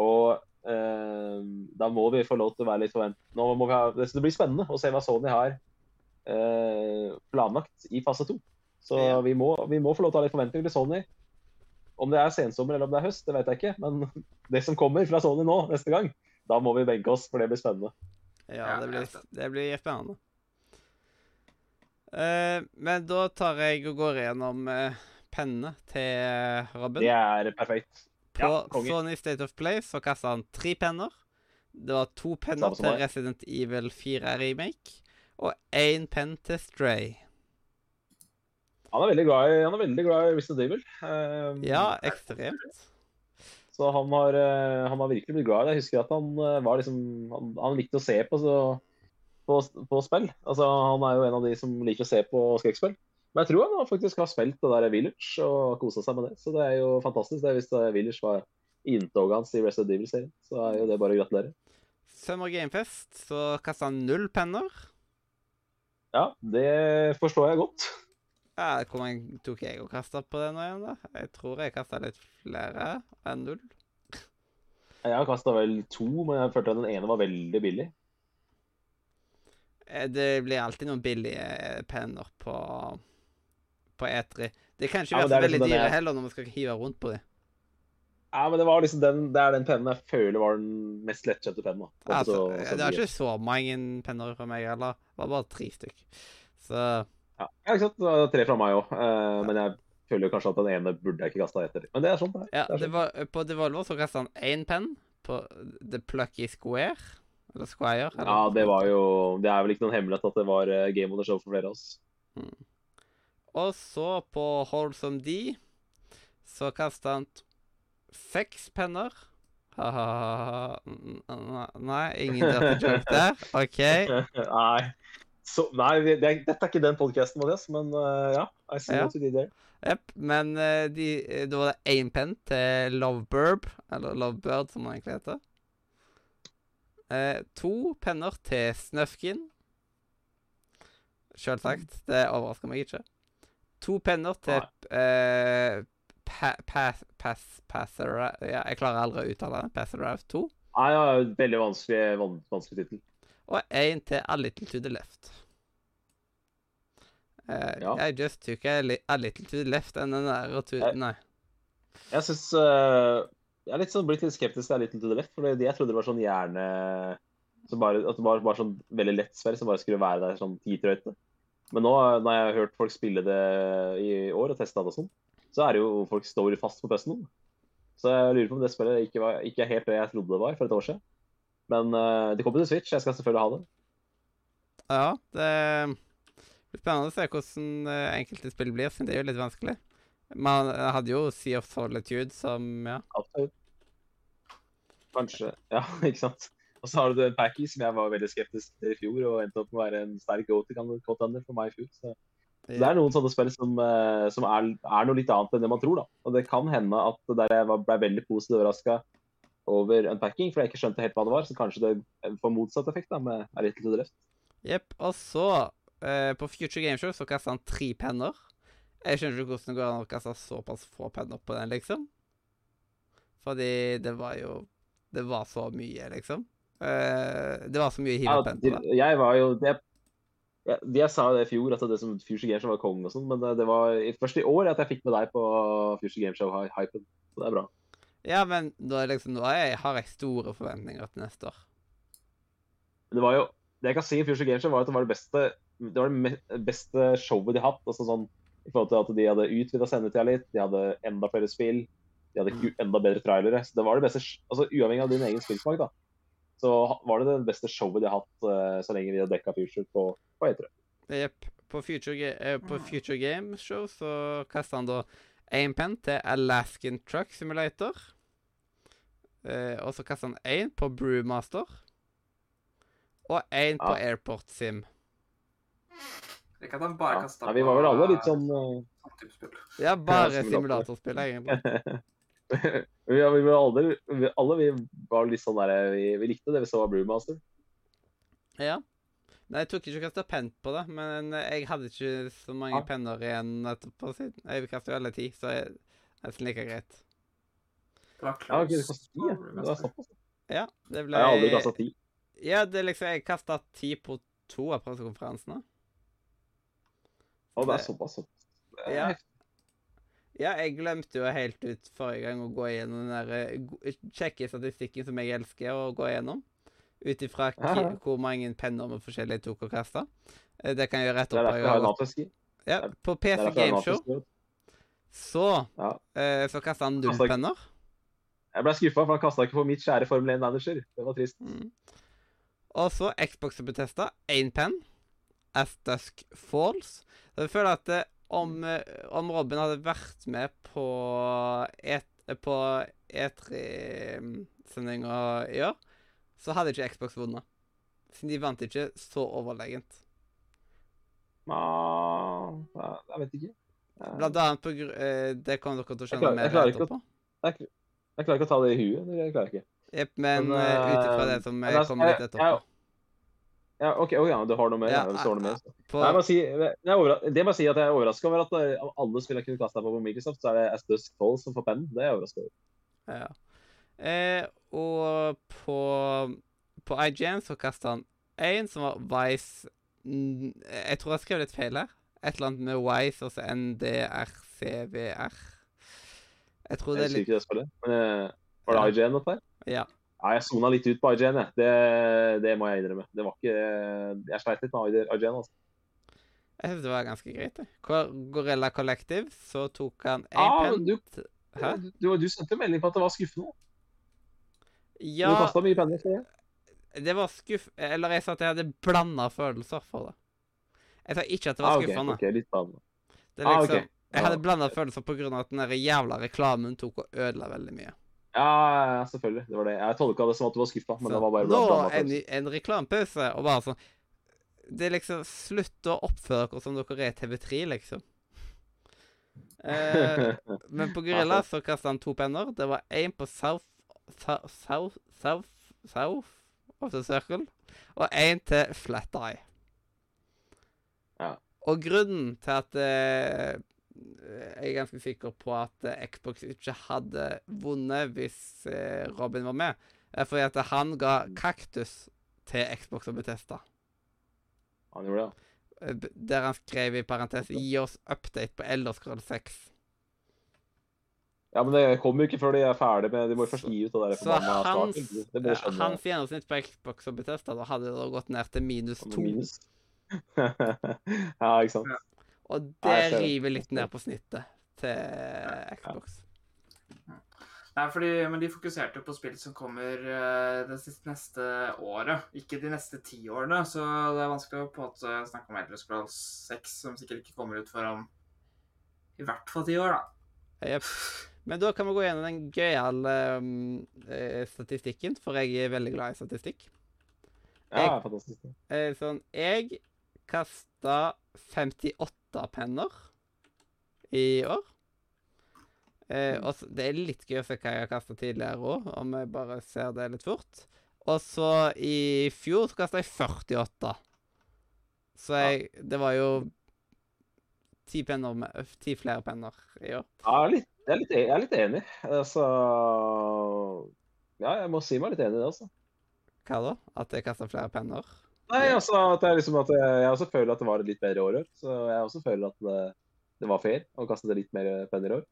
Og eh, da må vi få lov til å være litt forvent... Nå må vi ha, det det blir spennende å se hva Sony har eh, planlagt i fase to. Så Ja. vi, må, vi må få lov til å ha litt forventninger til Sony. Om det er sensommer eller om det er høst, det vet jeg ikke. Men [LAUGHS] det som kommer fra Sony nå neste gang, da må vi benke oss, for det blir spennende. Ja, det blir, det blir spennende. Uh, men da tar jeg og går gjennom uh, pennene til Robin. Det er perfekt. På ja, konge. Sony State of Play så kasta han tre penner. Det var to penner til. Resident Evil 4 Remake og én penn til Stray. Han er veldig glad i, han er veldig glad i Resident Evil. Um, Ja, ekstremt. Så han har, eh, han har virkelig blitt glad i det. Jeg husker at han eh, var liksom Han, han likte å se på, så, på, på spill. Altså, han er jo en av de som liker å se på skrekkspill. Men jeg tror han faktisk har spilt det der Village og kosa seg med det. Så det er jo fantastisk. det Hvis Village var inntoget hans i Resident Evil-serien, så er jo det bare å gratulere. Summer Gamefest så kasta han null penner. Ja, det forstår jeg godt. Ja, Hvor mange tok jeg og kasta på det nå igjen, da? Jeg tror jeg kasta litt flere enn null. Jeg har kasta vel to, men jeg følte at den ene var veldig billig. Eh, Det blir alltid noen billige eh, penner på, på E3. Det kan ikke Ja, være så veldig liksom dyre jeg- heller når man skal hive rundt på dem. Ja, men det var liksom den, det er den pennen jeg føler var den mest lettkjøpte pennen. Altså, Så- det var ikke så mange penner fra meg heller. Det var bare tre stykk. Så Ja, ikke sant. Det var tre fra meg òg. Men jeg føler kanskje at den ene burde jeg ikke kasta etter. Men det er sånn det er. ja, Det sånn. var, på Devolver så kastet han én penn på The Plucky Square. Eller Squire. Eller Ja, det var jo Det er vel ikke noen hemmelighet at det var eh, game on the show for flere av oss. Og så på Holdsome D så kastet han seks penner. Ha-ha-ha. Nei, ingen dirty joke der. [LAUGHS] OK. nei. Så, nei, det, det er, dette er ikke den podkasten, Mathias, men uh, ja. I see Ja. what you did there. Yep, Men uh, de, da var det én penn til Loveburb, eller Lovebird, som han egentlig heter. Uh, to penner til Snøfkin. Sjølsagt. Det overrasker meg ikke. To penner til Pass, pa, pass, pass, Passer Ja, jeg klarer aldri å uttale det. Passer 2. Nei, ja, veldig vanskelig, van, vanskelig tittel. Og én til A Little to the Left. Uh, Ja. I just took a, li a little to the left and den der to Jeg- Nei. Jeg syns Jeg er litt sånn, blitt litt skeptisk til a Little to the Left, for jeg trodde det var sånn hjerne så bare, At det var bare sånn veldig lett sverre som bare skulle være der sånn titrøyte. Men nå, når jeg har hørt folk spille det i år og testa det og sånn, så er det jo folk står fast på pøsten. Så jeg lurer på om det spillet ikke, var, ikke er helt det jeg trodde det var for et år siden. Men eh, det kommer til Switch, jeg skal selvfølgelig ha det. Ja, det blir spennende å se hvordan eh, enkelte spill blir, siden det er jo litt vanskelig. Man hadde jo Sea of Solitude som Ja. Absolutt. Kanskje. Ja, [LAUGHS] ikke sant. Og så har du Packy, som jeg var veldig skeptisk til i fjor, og endte opp med å være en sterk go-to-contender for meg i fjor. Så så det er noen sånne spill som, eh, som er, er noe litt annet enn det man tror. da. Og det kan hende at der jeg ble veldig positivt overraska over unpacking, for jeg ikke skjønte helt hva det var. Så kanskje det får motsatt effekt da, med A Little to the Left. Jepp. Og så, eh, på Future Game Show, så kasta han tre penner. Jeg skjønner ikke hvordan det går an å kaste såpass få penner på den, liksom. Fordi det var jo Det var så mye, liksom. Eh, det var så mye hive Ja, penn de- jeg var jo det, ja, Jeg sa jo det i fjor, at det som Future Game Show var kongen og sånn, men det, det var i- først i år at jeg fikk med deg på Future Game Show-hypen. Så det er bra. Ja, men er liksom, da jeg, har jeg store forventninger til neste år. Det var jo Det jeg kan si i Future Games Show, var at det var det beste det var det beste showet de har hatt. altså sånn i forhold til at De hadde utvida sendetida litt, de hadde enda flere spill, de hadde enda bedre trailere. så det var det beste, altså Uavhengig av din egen spillsmak, da, så var det det beste showet de har hatt eh, så lenge de har dekka Future på, på E3. Jepp. På Future, eh, på Future Games Show så kasta han da penn til Alaskan Truck Simulator. Eh, og så kaster han én på Brewmaster. Og én på. Airport Sim. Ikke at han bare Ja. kasta ja, vi var vel alle litt sånn eh, spill. Ja, bare simulatorspill, egentlig. [LAUGHS] vi, vi var aldri, vi, alle vi var litt sånn der, vi, vi likte det vi så av Brewmaster. Ja. Nei, jeg tok ikke kasta penn på det, men jeg hadde ikke så mange Ja. penner igjen etterpå. siden Jeg kasta jo alle ti, så jeg, det er nesten like greit. Det var Ja, det kostet ti, ja. Det var såpass. Ja, det ble Jeg har aldri kasta ti. Ja, det er liksom Jeg kasta ti på to av pressekonferansene. Å, det er såpass. Det er Ja. heftig. Ja, jeg glemte jo helt ut forrige gang å gå gjennom den der eh, Sjekke statistikken som jeg elsker å gå gjennom. Ut ifra Ja, hvor mange penner med forskjellige tok og kasta. Det kan jeg gjøre Det er derfor Jeg har. Ja, på PC Gameshow så Ja. eh, Så kasta han null penner. Jeg ble skuffa, for han kasta ikke på mitt kjære Formel 1-manager. Det var trist. Mm. Og så Xbox og Bethesda, én Pen, As Dusk Falls. Så jeg føler at det, om, eh, om Robin hadde vært med på et, på E3-sendinga i år, så hadde ikke Xbox vunnet. Siden de vant ikke så overlegent. Ah, jeg vet ikke. Blant annet på gru... eh, Det kommer dere til å skjønne mer etterpå. jeg, jeg klarer ikke å ta det i huet. Det klarer jeg ikke. Jepp, men Men, uh, ut ifra eh, det som jeg, eh, altså, kommer litt jeg- etterpå. Ja, OK, Oh, ja, du har noe mer? Ja, Ja, har mer. så. På, Nei, jeg si, jeg er overra- det må jeg si at jeg er overraska over at eh, av alle spill jeg kunne kasta på på Microsoft, så er det Astus Cole som får pennen. Det er jeg overraska over. Ja. Eh, og på, på IGN så kasta han én som var Vice Jeg tror jeg skrev litt feil her. Et eller annet med Wise og så NDRCVR. Jeg tror det er husker litt ikke det spillet. Men eh, var det IGN, oppe her? Ja. Ja, jeg sona litt ut på IGN, jeg. Det, det må jeg innrømme. Det var ikke Jeg sleit litt med IGN, altså. Jeg syns det var ganske greit. det. Gorilla Collective, så tok han én Ah, du, Hæ? du, du, du sendte melding på at det var skuffende. Du Ja, kasta mye penger for det. det var skuff... Eller jeg sa at jeg hadde blanda følelser for det. Jeg sa ikke at det var skuffende. Ah, ok, okay, litt spennende. Det er Ah, liksom, ok. Jeg hadde blanda følelser av at den der jævla reklamen tok og ødela veldig mye. Ja, selvfølgelig. Det var det. Jeg tolka det som at du var skuffa, men Så det var bare nå en, en reklamepause, og bare sånn Det er liksom Slutt å oppføre dere som dere er TV3, liksom. [LAUGHS] Eh, men på Gorilla så kasta han to penner. Det var én på South South South South, south of the Circle, og én til Flat Eye. Ja. Og grunnen til at eh, jeg er ganske sikker på at eh, Xbox ikke hadde vunnet hvis eh, Robin var med, er fordi at han ga kaktus til Xbox og Bethesda. Han gjorde det, ja. Eh, Der han skrev i parentes 'Gi oss update på Elderscroll 6'. Ja, men det kommer jo ikke før de er ferdig med De må jo først gi ut det der Så hans. Det eh, hans gjennomsnitt på Xbox og Bethesda da hadde da gått ned til minus to. [LAUGHS] ja, ikke sant. Ja, jeg det Nei, river litt ned på snittet til Xbox. Nei, fordi, men de fokuserte jo på spill som kommer eh, det neste året, ikke de neste ti årene. Så det er vanskelig å på en måte snakke om Elder Scrolls 6, som sikkert ikke kommer ut før om i hvert fall ti år, da. Jepp. Men da kan vi gå gjennom den gøyale um, eh, statistikken, for jeg er veldig glad i statistikk. Ja, fantastisk. Eh, sånn, jeg kasta 58 penner i år. Eh, og så- det er litt gøy å se hva jeg har kasta tidligere òg, om jeg bare ser det litt fort. Og så i fjor kasta jeg 48. Så jeg Det var jo ti penner med Ti flere penner i år. Ja, litt, jeg, er litt, jeg er litt enig. Altså Ja, jeg må si meg litt enig i det, altså. Hva da? At jeg kasta flere penner? Nei, altså at det er liksom at jeg, jeg også føler at det var et litt bedre år i år. Så jeg også føler at det, det var fair å kaste det litt mer penner i år.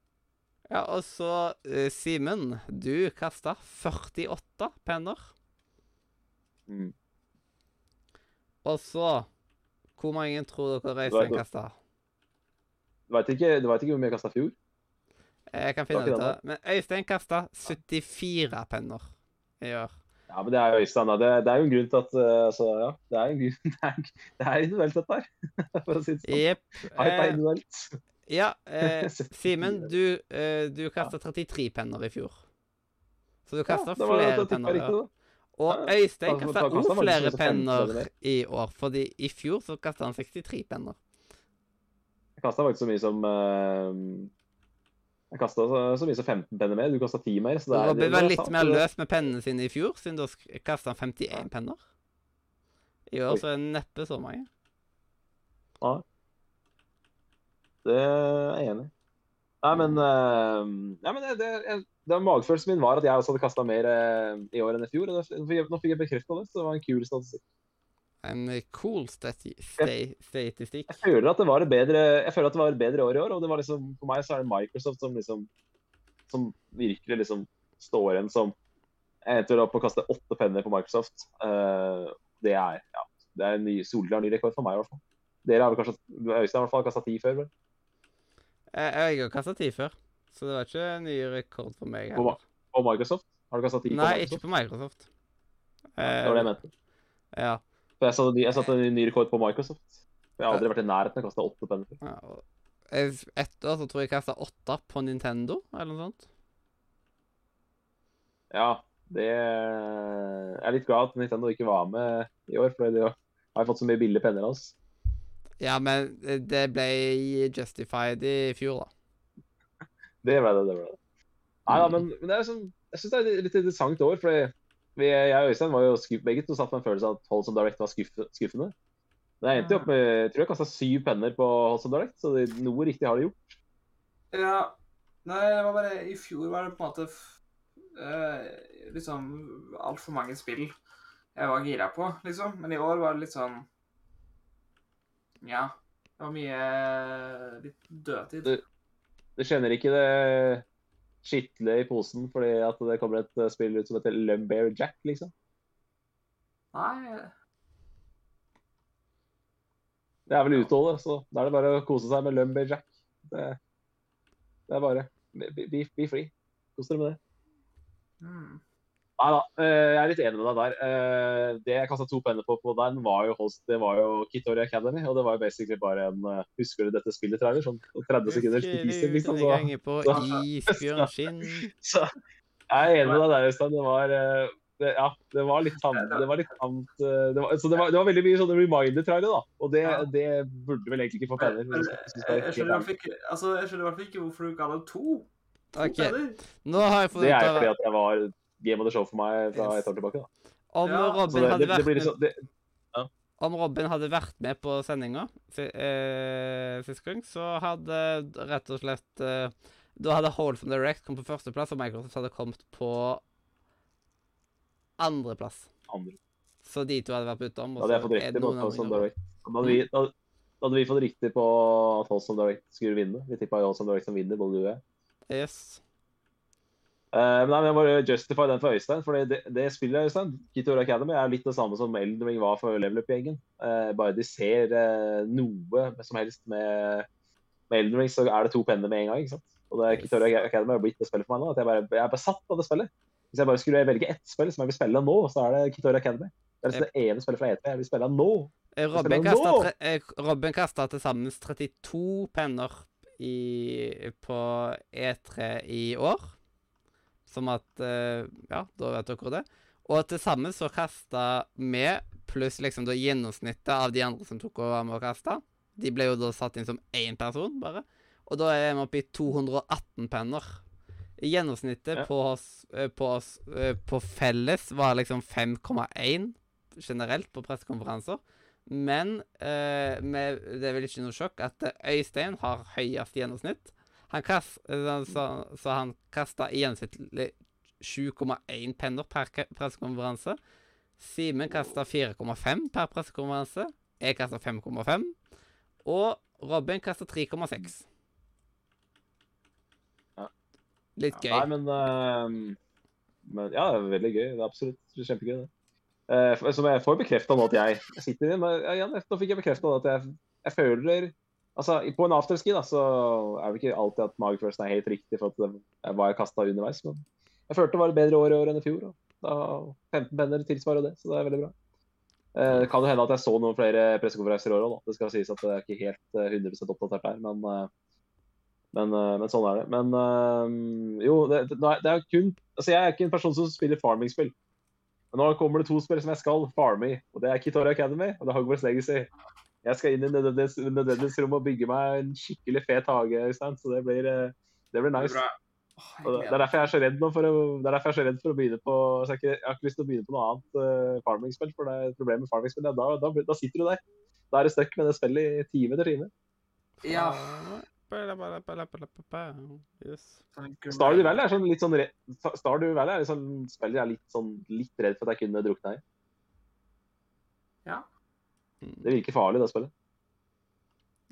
Ja, og så uh, Simen, du kasta 48 penner. Mm. Og så Hvor mange tror dere Øystein kasta? Du veit ikke, ikke hvor mye jeg kasta i fjor? Jeg kan finne ut av det. Men Øystein kasta 74 penner i år. Ja, men det er jo Øystein. Det, det er jo en grunn til at uh, Altså, ja. Det er en grunn [LAUGHS] Det er, det er individuelt, dette her. [LAUGHS] For å si det sånn. Yep. Hype er Eh, individuelt. ja, [LAUGHS] eh, Simen, du, eh, du kasta 33 penner i fjor. Så du kasta Ja, flere penner riktig. Og Øystein kasta da òg flere penner penner. i år, fordi i fjor så kasta han 63 penner. Jeg kasta faktisk så mye som uh, Jeg kasta så, mye som 15 penner mer. Du kasta 10 mer. Så det er, Robin det, var litt mer løs med pennene sine i fjor, siden da kasta han 51 penner. I år så er det neppe så mange. Ja. Det er jeg enig i. Nei, men, eh, nei, men det, det, det Magefølelsen min var at jeg også hadde kasta mer eh, i år enn i fjor. nå fikk jeg bekrefta det, så det var en kul statistikk. En eh, cool stati stay statistikk. Jeg føler at det var et bedre, jeg føler at det var bedre år i år. og det var liksom, For meg så er det Microsoft som liksom som virkelig liksom står igjen som Jeg endte opp å kaste åtte penner på Microsoft. Uh, det er ja, det er en ny solklar ny rekord for meg, i hvert fall. Dere har vel kanskje Øystein har i hvert fall kasta ti før, vel? Jeg, jeg har kasta ti før, så det var ikke en ny rekord for meg. På, på Microsoft? Har du kasta ti på Nei, Microsoft? ikke på Microsoft. Det var det jeg mente. Ja. For jeg satte, jeg satte en ny rekord på Microsoft. Jeg har aldri vært i nærheten av å kaste åtte penner. ja. år så tror jeg jeg kasta åtte på Nintendo, eller noe sånt. Ja, det Jeg er litt glad at Nintendo ikke var med i år, for de har fått så mye billige penner av oss. Ja, men det ble justified i fjor, da. Det ble det. det ble det. Nei da, men, men det er sånn, jeg syns det er et litt interessant år. fordi vi, jeg og Øystein var jo skuff, begge to satt med en følelse av at Holds on Direct var skuff, skuffende. Men jeg endte jo opp med jeg tror jeg kasta syv penner på Holds on Direct, så det, noe riktig har de gjort. Ja. Nei, det var bare I fjor var det på en måte uh, liksom altfor mange spill jeg var gira på, liksom. Men i år var det litt sånn Ja. Det var mye litt dødtid. Det- det kjenner ikke det skitle i posen fordi at det kommer et eh, spill ut som heter Lumbear Jack, liksom. Nei, Det er vel utholdet, så da er det bare å kose seg med Lumbear Jack. Det, det er bare be, be, be free. Kos dere med det. hmm. Nei da, eh, jeg er litt enig med deg der. Eh, Det jeg kasta to penner på på den, var jo, host, det var jo Kitori Academy. Og det var jo basically bare en eh, Husker du dette spillet, trailer? Sånn 30 sekunder teaser, liksom. Så, på [LAUGHS] så- jeg er enig med deg der, Øystein. Det var det, Ja, det var litt tamt. Det var litt tamt det var, Så det var, det var veldig mye sånne reminder-trailer, da. Og det, det burde vel egentlig ikke få penner. Men, jeg skjønner i hvert fall ikke, altså, jeg skjønner i hvert fall ikke hvorfor du ga deg to. To okay. nå har jeg Det er ut fordi at jeg var game of the show for meg fra et år tilbake. da. om Ja, Robin det, hadde det, liksom det, Om Robin hadde vært med på sendinga eh, sist gang, så hadde rett og slett eh, Da hadde Wholesome Direct kommet på førsteplass, og Microsoft hadde kommet på andreplass. andre. Så de to hadde vært bytta om. Da hadde jeg fått riktig på Hold from. Direct. Da hadde, vi, da, da hadde vi fått riktig på at House from Direct skulle vinne. Vi tippa House from Direct som vinner, både du og jeg. Yes. Men nei, men jeg må justify den for Øystein. for det, det spillet Øystein, Kitor Academy er litt det samme som Elden Ring var for Level Up-gjengen. Uh, bare de ser uh, noe som helst med, med Elden Ring, så er det to penner med en gang. ikke sant? Og det Kitor Academy har blitt det spillet for meg nå. at Jeg, bare, jeg er besatt av det spillet. Hvis jeg bare skulle velge ett spill som jeg vil spille nå, så er det Kitor Academy. Det er det ene spillet fra E3 jeg vil spille nå. Robin kasta til sammen 32 penner i, på E3 i år. Som at eh, Ja, da vet dere det. Og til sammen så kasta vi, pluss liksom da gjennomsnittet av de andre som tok og var med og kasta De ble jo da satt inn som én person, bare. Og da er vi oppe i 218 penner. Gjennomsnittet Ja. på, oss, eh, på, oss, eh, på felles var liksom 5,1 generelt på pressekonferanser. Men eh, med, det er vel ikke noe sjokk at Øystein har høyest gjennomsnitt. Han kast, eh, så, så han kasta i gjennomsnittlig 7,1 penner per pressekonferanse. Simen kasta 4,5 per pressekonferanse. Jeg kasta 5,5. Og Robin kasta 3,6. Ja. Litt gøy. Nei, men, uh, men Ja, det er veldig gøy. Det er absolutt kjempegøy, det. Uh, som jeg får bekrefta nå at jeg sitter i men, ja, ja, Nå fikk jeg bekrefta at jeg, jeg føler Altså, På en afterski da, så er det ikke alltid at magefølelsen er helt riktig for at det hva jeg kasta underveis, men jeg følte det var et bedre år i år enn i fjor. Da 15 penner tilsvarer det, så det er veldig bra. Eh, det kan jo hende at jeg så noen flere pressekonferanser i år òg, det skal sies at jeg er ikke helt eh, 100 oppdatert der. Men, eh, men, eh, men sånn er det. Men eh, jo, det, det er kun Altså, jeg er ikke en person som spiller farming-spill. Men nå kommer det to spill som jeg skal farme i, og det er Kitori Academy og det er Hogwarts Legacy. Jeg skal inn i nødvendighets- nødvendighetsrommet og bygge meg en skikkelig fet hage, så det blir, eh, det blir Det nice. er det er derfor jeg er så redd nå for å, det er derfor jeg er så redd for å begynne på så jeg, har ikke, jeg har ikke lyst til å begynne på noe annet uh, farming-spill. For det er problemet med farming-spill ja, da, da, da sitter du der. Da er du stuck med det spillet i time etter time. Ja. Yes. sånn Stardew Valley er sånn litt sånn re- Stardew Valley er liksom spill jeg er litt sånn litt redd for at jeg kunne drukna i. Det virker farlig, det spillet.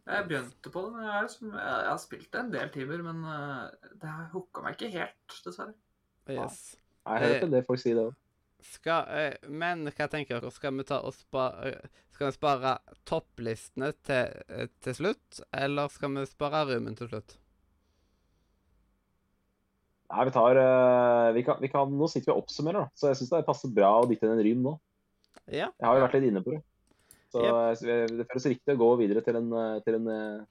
Jeg begynte på det, men jeg har, jeg jeg har spilt det en del timer, men eh, det har hooka meg ikke helt, dessverre. yes. Jeg har hørt det folk sier, det òg. Skal, eh, men hva tenker dere? Skal vi ta og spare Skal vi spare topplistene til, eh, til slutt, eller skal vi spare Rumen til slutt? Nei, vi tar eh, vi kan, vi kan, Nå sitter vi og oppsummerer, da. Så jeg syns det passer bra å dikte inn en rym nå. Ja. Jeg har jo vært litt inne på det. Så Yep. jeg det føles riktig å gå videre til en, eh, til en, eh,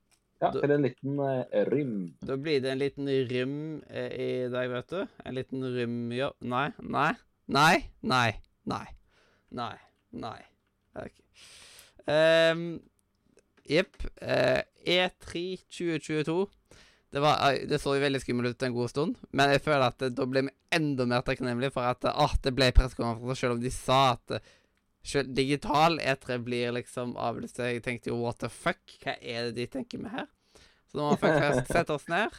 ja, da, til en liten eh, rym. Da blir det en liten rym eh, i deg, vet du. En liten rymjobb Nei, nei, nei, nei, nei. Nei. Nei. OK. Um, Jepp. eh, E3 2022. Det, var, eh, det så jo veldig skummelt ut en god stund, men jeg føler at det, da ble vi enda mer takknemlige for at eh, ah, det ble pressekonferanse, selv om de sa at eh, selv digital E3 blir liksom avlyst. Jeg tenkte jo what the fuck, hva er det de tenker med her? Så nå må vi først [LAUGHS] sette oss ned.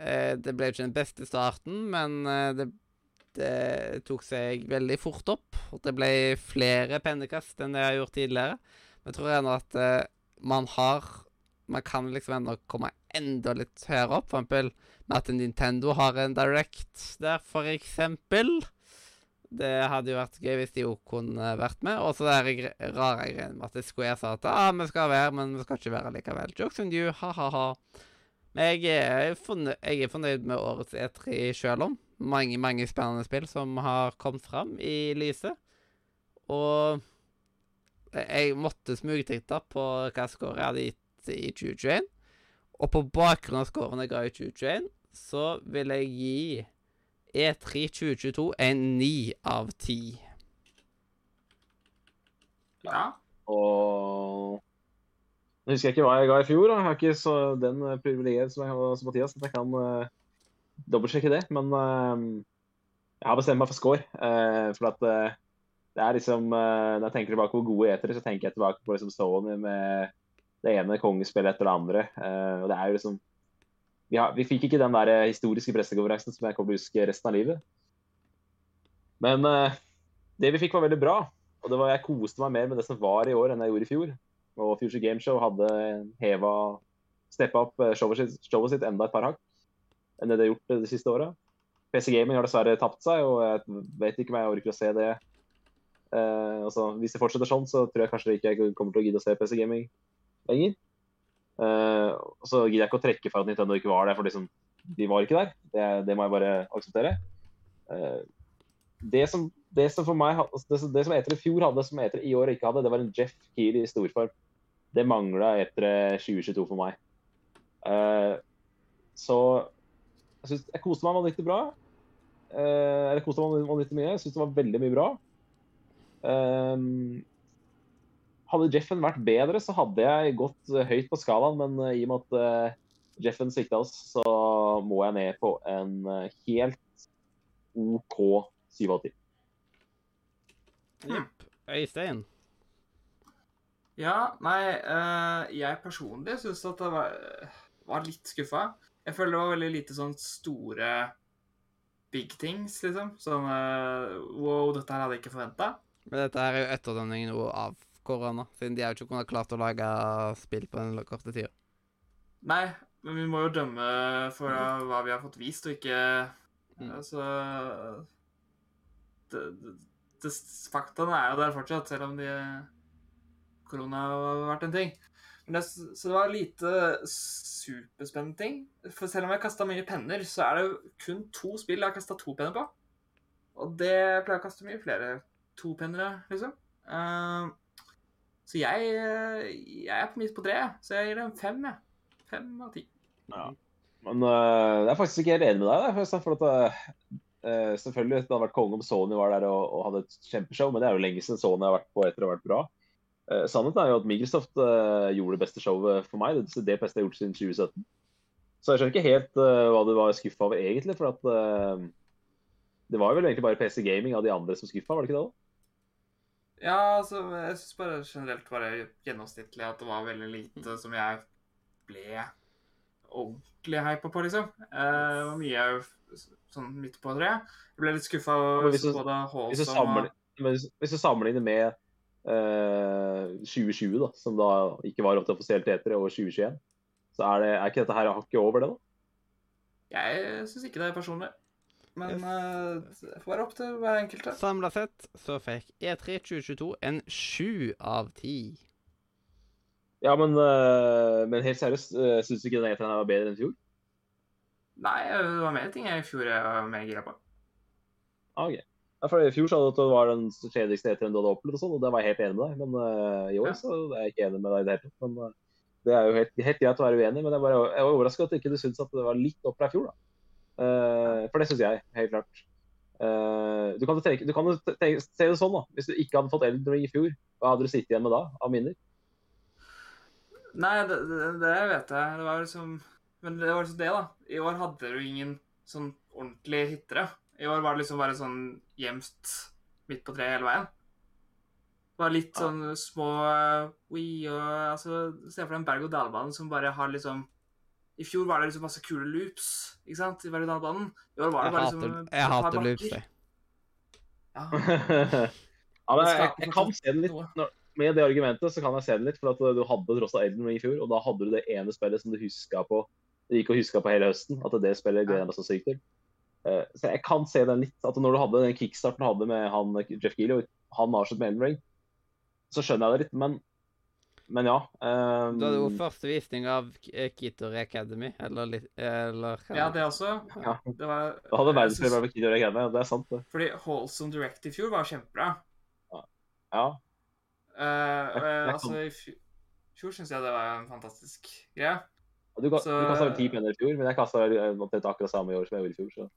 Eh, det ble jo ikke den beste starten, men eh, det, det tok seg veldig fort opp. Og det ble flere pennekast enn det jeg har gjort tidligere. Men jeg tror ennå at eh, man har Man kan liksom ennå komme enda litt høyere opp. For eksempel med at Nintendo har en Direct der, for eksempel. Det hadde jo vært gøy hvis de jo kunne vært med. Og så det rare greiene med at Square sa at ah, vi skal være, men vi skal ikke være likevel. Jokes on you, ha-ha-ha. Men jeg er, fornøyd, jeg er fornøyd med årets E3 sjøl om. Mange, mange spennende spill som har kommet fram i lyset. Og jeg måtte smugtitte på hva score jeg hadde gitt i 2021. Og på bakgrunn av scoren jeg ga i 2021, så vil jeg gi E3 2022 er 9 av 10. Ja. Og Nå husker jeg ikke hva jeg ga i fjor. Da. Jeg har ikke så den eh, privilegiet som jeg har som Mathias, at jeg kan uh, dobbeltsjekke det. Men uh, jeg har bestemt meg for score. Uh, for at uh, det er liksom Når jeg tenker tilbake på gode etere, så tenker jeg tilbake på liksom Sony med det ene kongespillet etter det andre. Eh, og det er jo liksom vi, har, vi fikk ikke den der eh, historiske pressekonferansen som jeg kommer til å huske resten av livet. Men eh, det vi fikk, var veldig bra. Og det var, jeg koste meg mer med det som var i år, enn jeg gjorde i fjor. Og Future Game Show hadde heva steppa opp eh, showet sitt, showet sitt enda et par hakk enn det det har gjort eh, de siste åra. PC Gaming har dessverre tapt seg, og jeg vet ikke om jeg orker å se det. Eh, altså, hvis det fortsetter sånn, så tror jeg kanskje ikke jeg kommer til å gidde å se PC Gaming lenger. Og så gidder jeg ikke å trekke for at Nintendo ikke var der, for liksom, de var ikke der. Det, det må jeg bare akseptere. Uh, det som, det som for meg altså, det, det som etere i fjor hadde, som etere i år ikke hadde, det var en Jeff Keel i storform. Det mangla etere 2022 for meg. Uh, så jeg, synes, jeg koste meg vanvittig bra. Uh, eller koste meg vanvittig mye. Jeg syns det var veldig mye bra. Ehm, hadde Jeffen vært bedre, så hadde jeg gått eh, høyt på skalaen, men eh, i og med at eh, Jeffen svikta oss, så må jeg ned på en helt OK 7 av 10. Jepp. Øystein. Ja, nei, eh, jeg personlig syns at det var, var litt skuffa. Jeg føler det var veldig lite sånn store big things, liksom. Sånn Wow, dette her hadde jeg ikke forventa. Men dette her er jo etterdønning nå av korona, siden de har jo ikke kunnet klart å lage spill på den korte tida. Nei, men vi må jo dømme for eh, hva vi har fått vist, og ikke Mm. Altså det, det, det, Faktaene er jo der fortsatt, selv om de korona har vært en ting. Men det, så det var lite superspennende ting. For selv om jeg kasta mye penner, så er det jo kun to spill jeg har kasta to penner på. Og det pleier å kaste mye flere topennere, liksom. Eh, så jeg, jeg er på midt på treet, så jeg gir det en fem, jeg. Fem av ti. Ja. Men uh, jeg er faktisk ikke helt enig med deg. der, For at, uh, selvfølgelig, det hadde vært konge om Sony var der og, og hadde et kjempeshow, men det er jo lenge siden Sony har vært på etter å ha vært bra. Uh, sannheten er jo at Microsoft gjorde det beste showet for meg. Det, beste jeg har gjort siden 2017. Så jeg skjønner ikke helt hva du var skuffa over, egentlig. For at det var vel egentlig bare PC Gaming av de andre som skuffa, var det ikke det? da? Ja, altså, jeg syns bare generelt bare gjennomsnittlig at det var veldig lite som jeg ble ordentlig hypa på, liksom. Eh, Det var mye sånn midt på treet. Jeg ble litt skuffa hvis du- både Hvis du, sammenligner, hvis, hvis du sammenligner med øh, 2020, da, som da ikke var opp til offisielt etere, og 2021, så er, det, er ikke dette her hakket over det, da? Jeg syns ikke det er personlig. Men eh, det får være opp til hver enkelt. da. Samla sett så fikk E E3 2022 en sju av ti. Ja, men, uh, men helt seriøst, uh, syns du ikke den E3 var bedre enn i fjor? Nei, det var mer ting jeg i fjor jeg var mer gira på. Ah, ok. Ja, for I fjor sa du at det var den kjedeligste eteren du hadde opplevd, og sånn, og det var jeg helt enig med deg. Men uh, i år Ja. så er jeg ikke enig med deg i det hele tatt. Men det er jo helt, helt greit å være uenig, men jeg, bare, jeg var overraska at du ikke syntes at det var litt opp fra i fjor. da. Eh, for det syns jeg, helt klart. Eh, du kan jo tenke, du kan jo tenke, se det sånn, da. Hvis du ikke hadde fått Elden i fjor, hva hadde du sittet igjen med da av minner? Nei, det, det, det vet jeg. Det var liksom Men det var liksom det, da. I år hadde du ingen sånn ordentlige hittere. I år var det liksom bare sånn gjemst midt på treet hele veien. Det var litt Ja. sånn små uh, we og altså, Se for deg en berg-og-dal-bane som bare har liksom I fjor var det liksom masse kule loops, ikke sant? I berg-og-dal-banen. I år var det Jeg bare hater, liksom jeg hater loops, jeg. Ja. [LAUGHS] ja, men jeg, jeg kan se den litt når, med det argumentet så kan jeg se den litt. For at du hadde tross alt Elden Ring i fjor, og da hadde du det ene spillet som du huska på du gikk og huska på hele høsten. At det spillet gleder jeg meg så sykt til. Uh, så jeg kan se den litt. At når du hadde den kickstarten du hadde med han, Jeff Geely, han han avsluttet med Elden Ring, så skjønner jeg det litt. Men, men ja. Um, Du hadde jo første visning av Kitor Academy, eller Eller? Ja, det også. Ja. Det var Da hadde verdenspremiere synes- med Kitor Academy, og det er sant, det. Fordi Holson Direct i fjor var kjempebra. Ja. ja. Uh, jeg- jeg altså, i fj- fjor syns jeg det var en fantastisk greie. Du, ka- Så- du kasta vel ti penner i fjor, men jeg kasta omtrent akkurat samme i år som jeg gjorde i fjor. Så.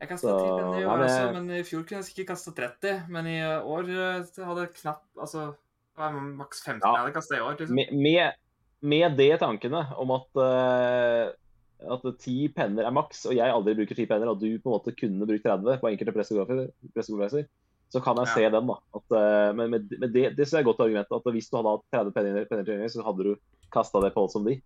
Jeg kasta ti 10 penner i år men- også, men i fjor kunne jeg sikkert kasta 30. Men i år eh, hadde jeg knapt Altså det maks 15 Ja. i år. liksom. Med, med, med det tankene om at eh, at ti penner er maks, og jeg aldri bruker ti penner, og du på en måte kunne brukt 30 på enkelte pressekonferanser, så kan jeg Ja. se den. da. At, eh, men med, med det, det synes jeg er et godt argument. At hvis du hadde hatt 30 penner, penner så hadde du kasta det på som de.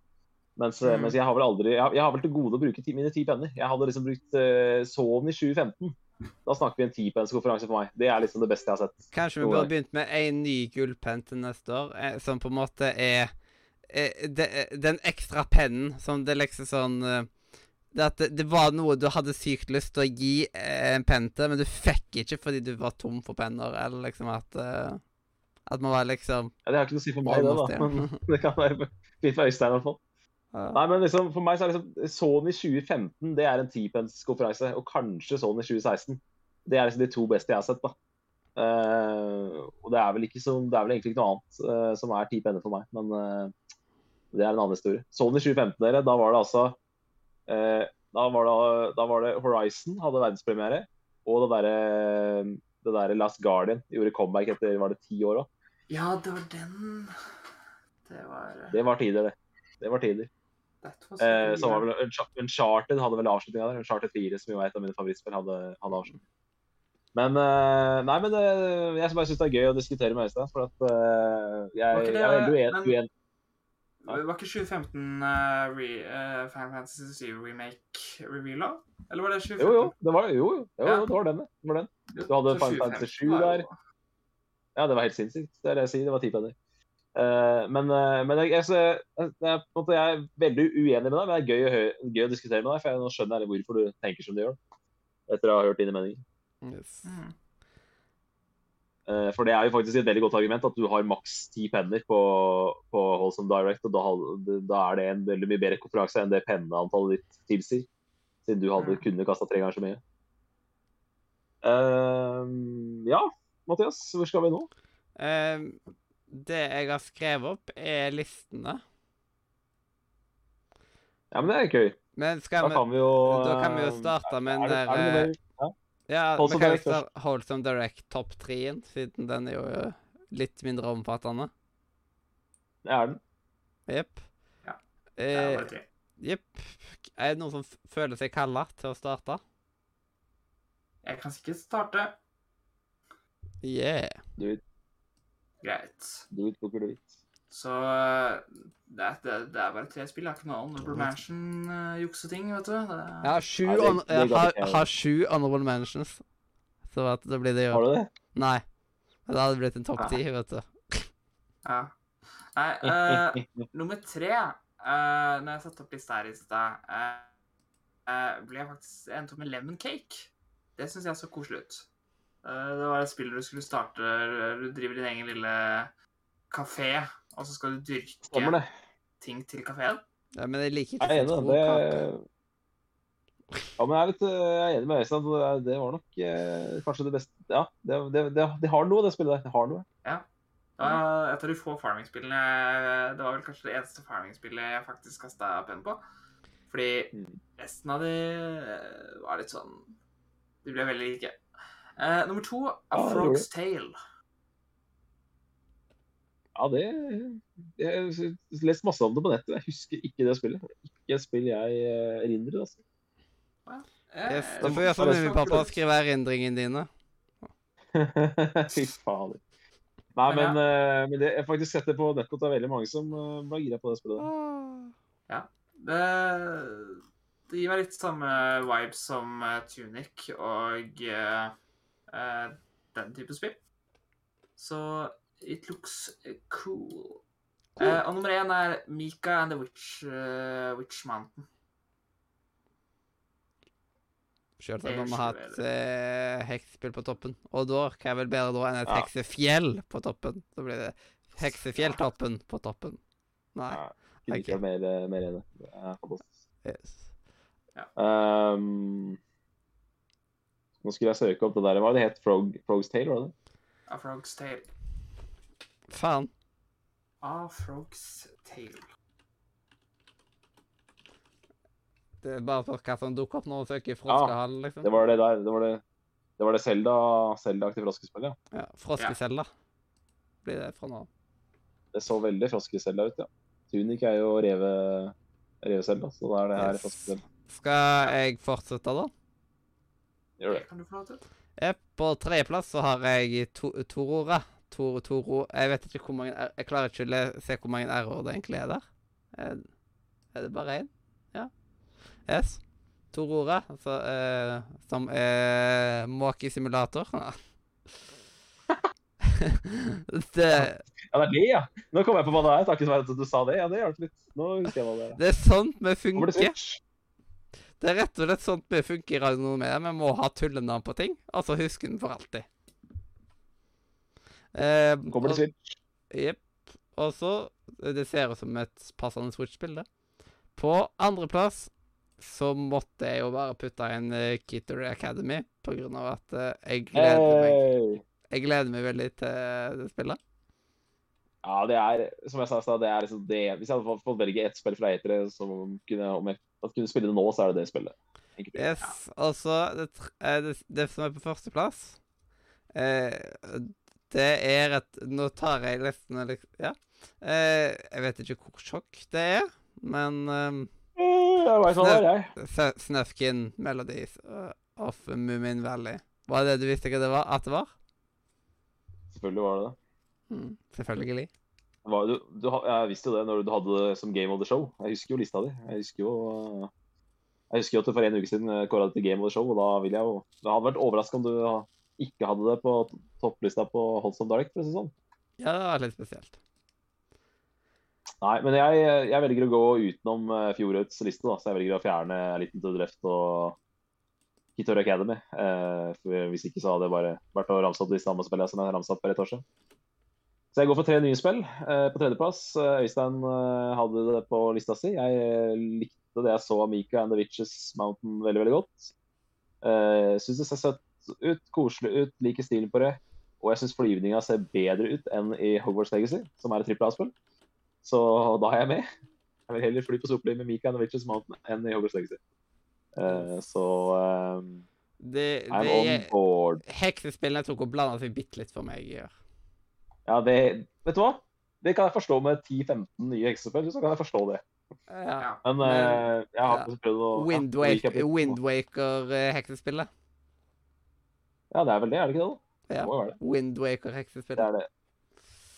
Mens, eh, Mm. mens jeg har vel aldri jeg har, jeg har vel til gode å bruke ti, mine ti penner. Jeg hadde liksom brukt uh, Sony 2015. Da snakker vi en tipennskonferanse for meg. Det er liksom det beste jeg har sett. Kanskje vi burde begynt med en ny gullpenn til neste år, eh, som på en måte er eh, det, eh, Den ekstra pennen som det liksom sånn det, at det, det var noe du hadde sykt lyst til å gi en penn til, men du fikk ikke fordi du var tom for penner, eller liksom at At man var liksom Ja, det har ikke noe å si for meg, det, da. Men [LAUGHS] det kan være fint for Øystein i hvert fall. Nei, men liksom, For meg så er liksom Sony 2015 det er en tipennskonferanse, og kanskje Sony 2016. Det er liksom de to beste jeg har sett. da. Uh, og det er vel ikke så, det er vel egentlig ikke noe annet uh, som er ti penner for meg, men uh, det er en annen historie. Sony 2015, dere, da var det altså eh, da, var det, da var det Horizon hadde verdenspremiere, og det derre det der Last Guardian gjorde comeback etter var det ti år òg. Ja, det var den Det var Det var tider, det. Det var tider. Eh, som var vel Uncha- Uncharted hadde vel avslutninga der. Uncharted 4, som jo er et av mine favorittspill, hadde, hadde avslutning. Men eh, nei, men det, jeg bare syns det er gøy å diskutere med Øystein. For at eh, jeg, ikke det- jeg er veldig uenig. Var ikke 2015 uh, re, uh, Final Fantasy 7 remake reveal da? Eller var det 2015? Jo, jo. Det var, jo, jo, jo, Ja. det var den, det. var den. Du hadde Final Fantasy 7 der. Ja, det var helt sinnssykt. Det er det jeg sier. Det var ti penner. Eh, men eh, men jeg, altså, jeg, jeg, på en måte, jeg er veldig uenig med deg, men det er gøy å, gøy å diskutere med deg. For jeg, nå skjønner jeg hvorfor du tenker som du gjør. Etter å ha hørt dine meninger. Yes. Mm. Eh, For det er jo faktisk et veldig godt argument at du har maks ti penner på, på Holsome Direct, og da, da er det en veldig mye bedre konferanse enn det penneantallet ditt tilsier. Siden du hadde Mm. kunne kasta tre ganger så mye. Uh, ja, Mathias, hvor skal vi nå? Eh, det jeg har skrevet opp, er listene. Ja, men det er gøy. Men Da vi kan vi jo da kan vi jo eh, starte med en den der er det eh. Ja. Ja, vi kan jo starte Wholesome Direct topp 3-en, siden den er jo eh, litt mindre omfattende. Det er den. Jepp. Ja. Det Eh, bare tre. Jepp. Er det noen som føler seg kalla til å starte? Jeg kan sikkert starte. Yeah. Do it, Greit. do it, booker, do it. Så eh, det er, det, det er bare tre spill. Det er ikke noe honorable mansion-jukseting, vet du. Det er, Jeg har sju, Ja, det- jeg har, har sju honorable mansions. Så det blir det jo. Har du det? Nei. Men Det hadde blitt en topp Nei. ti, vet du. Ja. Nei, uh, nummer tre uh, Når jeg satte opp lista her i stad, uh, uh, ble jeg faktisk endt opp med lemon cake. Det syns jeg så koselig ut. Eh, det var et spill du skulle starte Du driver din egen lille kafé, og så skal du dyrke ting til kafeen. Ja, men jeg liker Jeg ikke er enig. Det... Ja, men jeg er litt eh, jeg er enig med Øystein. det- var nok eh, kanskje det beste Ja, det, det, det, de har noe, det spillet der. Det har noe. Det var et av de få farming-spillene Det var vel kanskje det eneste farming-spillet jeg faktisk kasta penn på. Fordi Mm. resten av de eh, var litt sånn De ble veldig like. Eh, nummer to, A Ja, det Frog's Tale. Ja, det Jeg har lest masse om det på nettet. Jeg husker ikke det spillet. Ikke et spill jeg eh, erindrer, altså. Eh, Yes, da får Mummipappa og skrive erindringene dine. [LAUGHS] Fy fader. Nei, Men men, uh, men det, jeg har faktisk sett det på nettet at det er veldig mange som uh, ble gira på det spillet. Ja. Det, det gir meg litt samme vibe som Tunic og eh, eh, den type spill. Så It looks cool. cool. Uh, og nummer én er Mika and the Witch, uh, Witch Mountain. Sjøl om vi er har hatt eh, heksespill på toppen. Og da hva er vel bedre da enn et Ja. heksefjell på toppen? Så blir det heksefjelltoppen på toppen. Nei. Ja, okay. mer, eh, mer enig. Det er fantastisk. Yes. Ehm, nå skulle jeg søke opp det der. Hva var det het? Frog, Frog's Tale, var det det? A Frog's Tale. Faen. A Frog's Tale. Det er bare for hva som dukker opp når du søker Froskehall, liksom. Det var det der. Det var det, det, var det Zelda, Zelda-aktige froskespillet, ja. Ja, Froskecella blir det fra nå av. Det så veldig froskeselda ut, ja. Tunic er jo revet Revecella, så da er det her Yes. froskeselda. Skal jeg fortsette, da? Gjør det. Kan du få lov til. Eh, På tredjeplass så har jeg to Torora. Tor Toro Jeg vet ikke hvor mange er, Jeg klarer ikke å se hvor mange R-ord det egentlig er der. Er, er det bare én? Ja. Yes. Torora, altså eh, som er måkesimulator. [LAUGHS] det, Ja, det er det, ja! Nå kom jeg på hva det er, takket være at du sa det. Ja, det hjalp litt. Nå husker jeg hva det er. det er sånn vi funker. Det er rett og slett sånn vi funker i Radio Nordmedia. Vi må ha tullenavn på ting, og så huske den for alltid. Eh, Kommer det Switch? Jepp. Og så Det ser ut som et passende Switch-bilde. På andreplass så måtte jeg jo bare putte inn uh, Kittery Academy, på grunn av at eh, jeg gleder meg Jeg gleder meg veldig til det spillet. Ja, det er, som jeg sa i stad, det er liksom det Hvis jeg hadde fått- velge ett spill fra E3 som kunne, om jeg kunne spille det nå, så er det det spillet. Greit. Yes. Og så det, eh, det, det som er på førsteplass eh, Det er et Nå tar jeg listen liksom Ja. Eh, jeg vet ikke hvor sjokk det er, men eh, Eh, Jeg veit hva det er, jeg. S- Snufkin Melodies uh, of Moomin Valley. Var det det du visste ikke det var, at det var? Selvfølgelig var det det. Mm, selvfølgelig. du, du, jeg visste jo det når du hadde det som Game of the Show. Jeg husker jo lista di. Jeg husker jo eh, jeg husker jo at du for en uke siden kåra det til Game of the Show, og da vil jeg jo Det hadde vært overraska om du ikke hadde det på topplista på Holdsome Direct, for å si det sånn. Ja, det var litt spesielt. Nei, men jeg, jeg velger å gå utenom eh, fjorårets liste, da. Så jeg velger å fjerne Litten to the og Kitor Academy. Eh, for hvis ikke så hadde det bare vært å ramse opp de samme spillene som jeg ramset opp for et år siden. Så jeg går for tre nye spill. Eh, på tredjeplass, eh, Øystein eh, hadde det på lista si. Jeg likte det jeg så av Mika and the Witches Mountain veldig, veldig godt. Syns det ser søtt ut, koselig ut, liker stilen på det. Og jeg syns flyvninga ser bedre ut enn i Hogwarts Legacy, som er et trippel A-spill. Så da er jeg med. Jeg vil heller fly på sopli med Mika and the Witches Mountain enn i Hogwarts Legacy. Så eh, Det, I'm det on board. Heksespillene tok og blanda seg bitte litt for meg. Ja. Ja, det Vet du hva? Det kan jeg forstå med 10-15 nye heksespill. Så kan jeg forstå det. Ja. Ja. Men Men- eh, jeg har ja. ikke prøvd å Wind ja. Ja, det er vel det, er det ikke det? da? Ja. Det det. Det er det.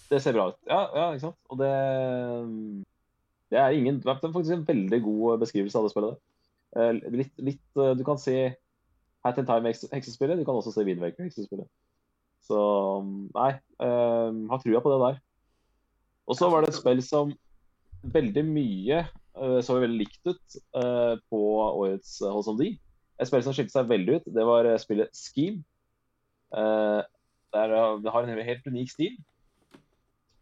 Det ser bra ut. Ja, ja ikke sant. Og det Det er ingen Det er faktisk en veldig god beskrivelse av det spillet. Eh, Litt, litt eh, Du kan se Hat in Time-heksespillet. Du kan også se Windwaker-heksespillet. Så nei. eh, har trua på det der. Og så var det et spill som veldig mye eh, så veldig likt ut eh, på årets Hold som D. Et spill som skilte seg veldig ut, det var eh, spillet Scheme. Eh, der, eh, det har en helt unik stil.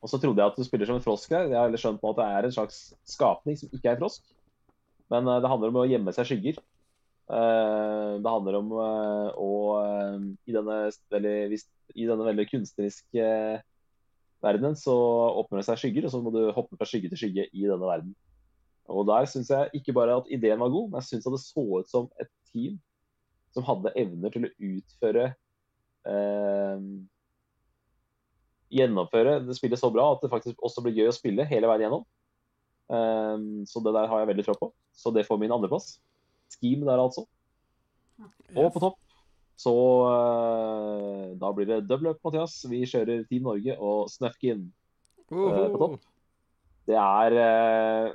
Og så trodde jeg at du spiller som en frosk her. Jeg har skjønt nå at det er en slags skapning som ikke er frosk. Men eh, det handler om å gjemme seg skygger. Eh, det handler om eh, å eh, i, denne veldig, I denne veldig kunstneriske verdenen så åpner det seg skygger, og så må du hoppe fra skygge til skygge i denne verden. Og der syns jeg ikke bare at ideen var god, men jeg syns det så ut som et team som hadde evner til å utføre eh, Gjennomføre det spillet så bra at det faktisk også blir gøy å spille hele veien gjennom. Eh, så det der har jeg veldig tro på. Så det får min andreplass. Scheme der, altså. Og på topp så uh, da blir det double up, Mathias. Vi kjører Team Norge og Snufkin. Uhu. eh, på topp. Det er uh,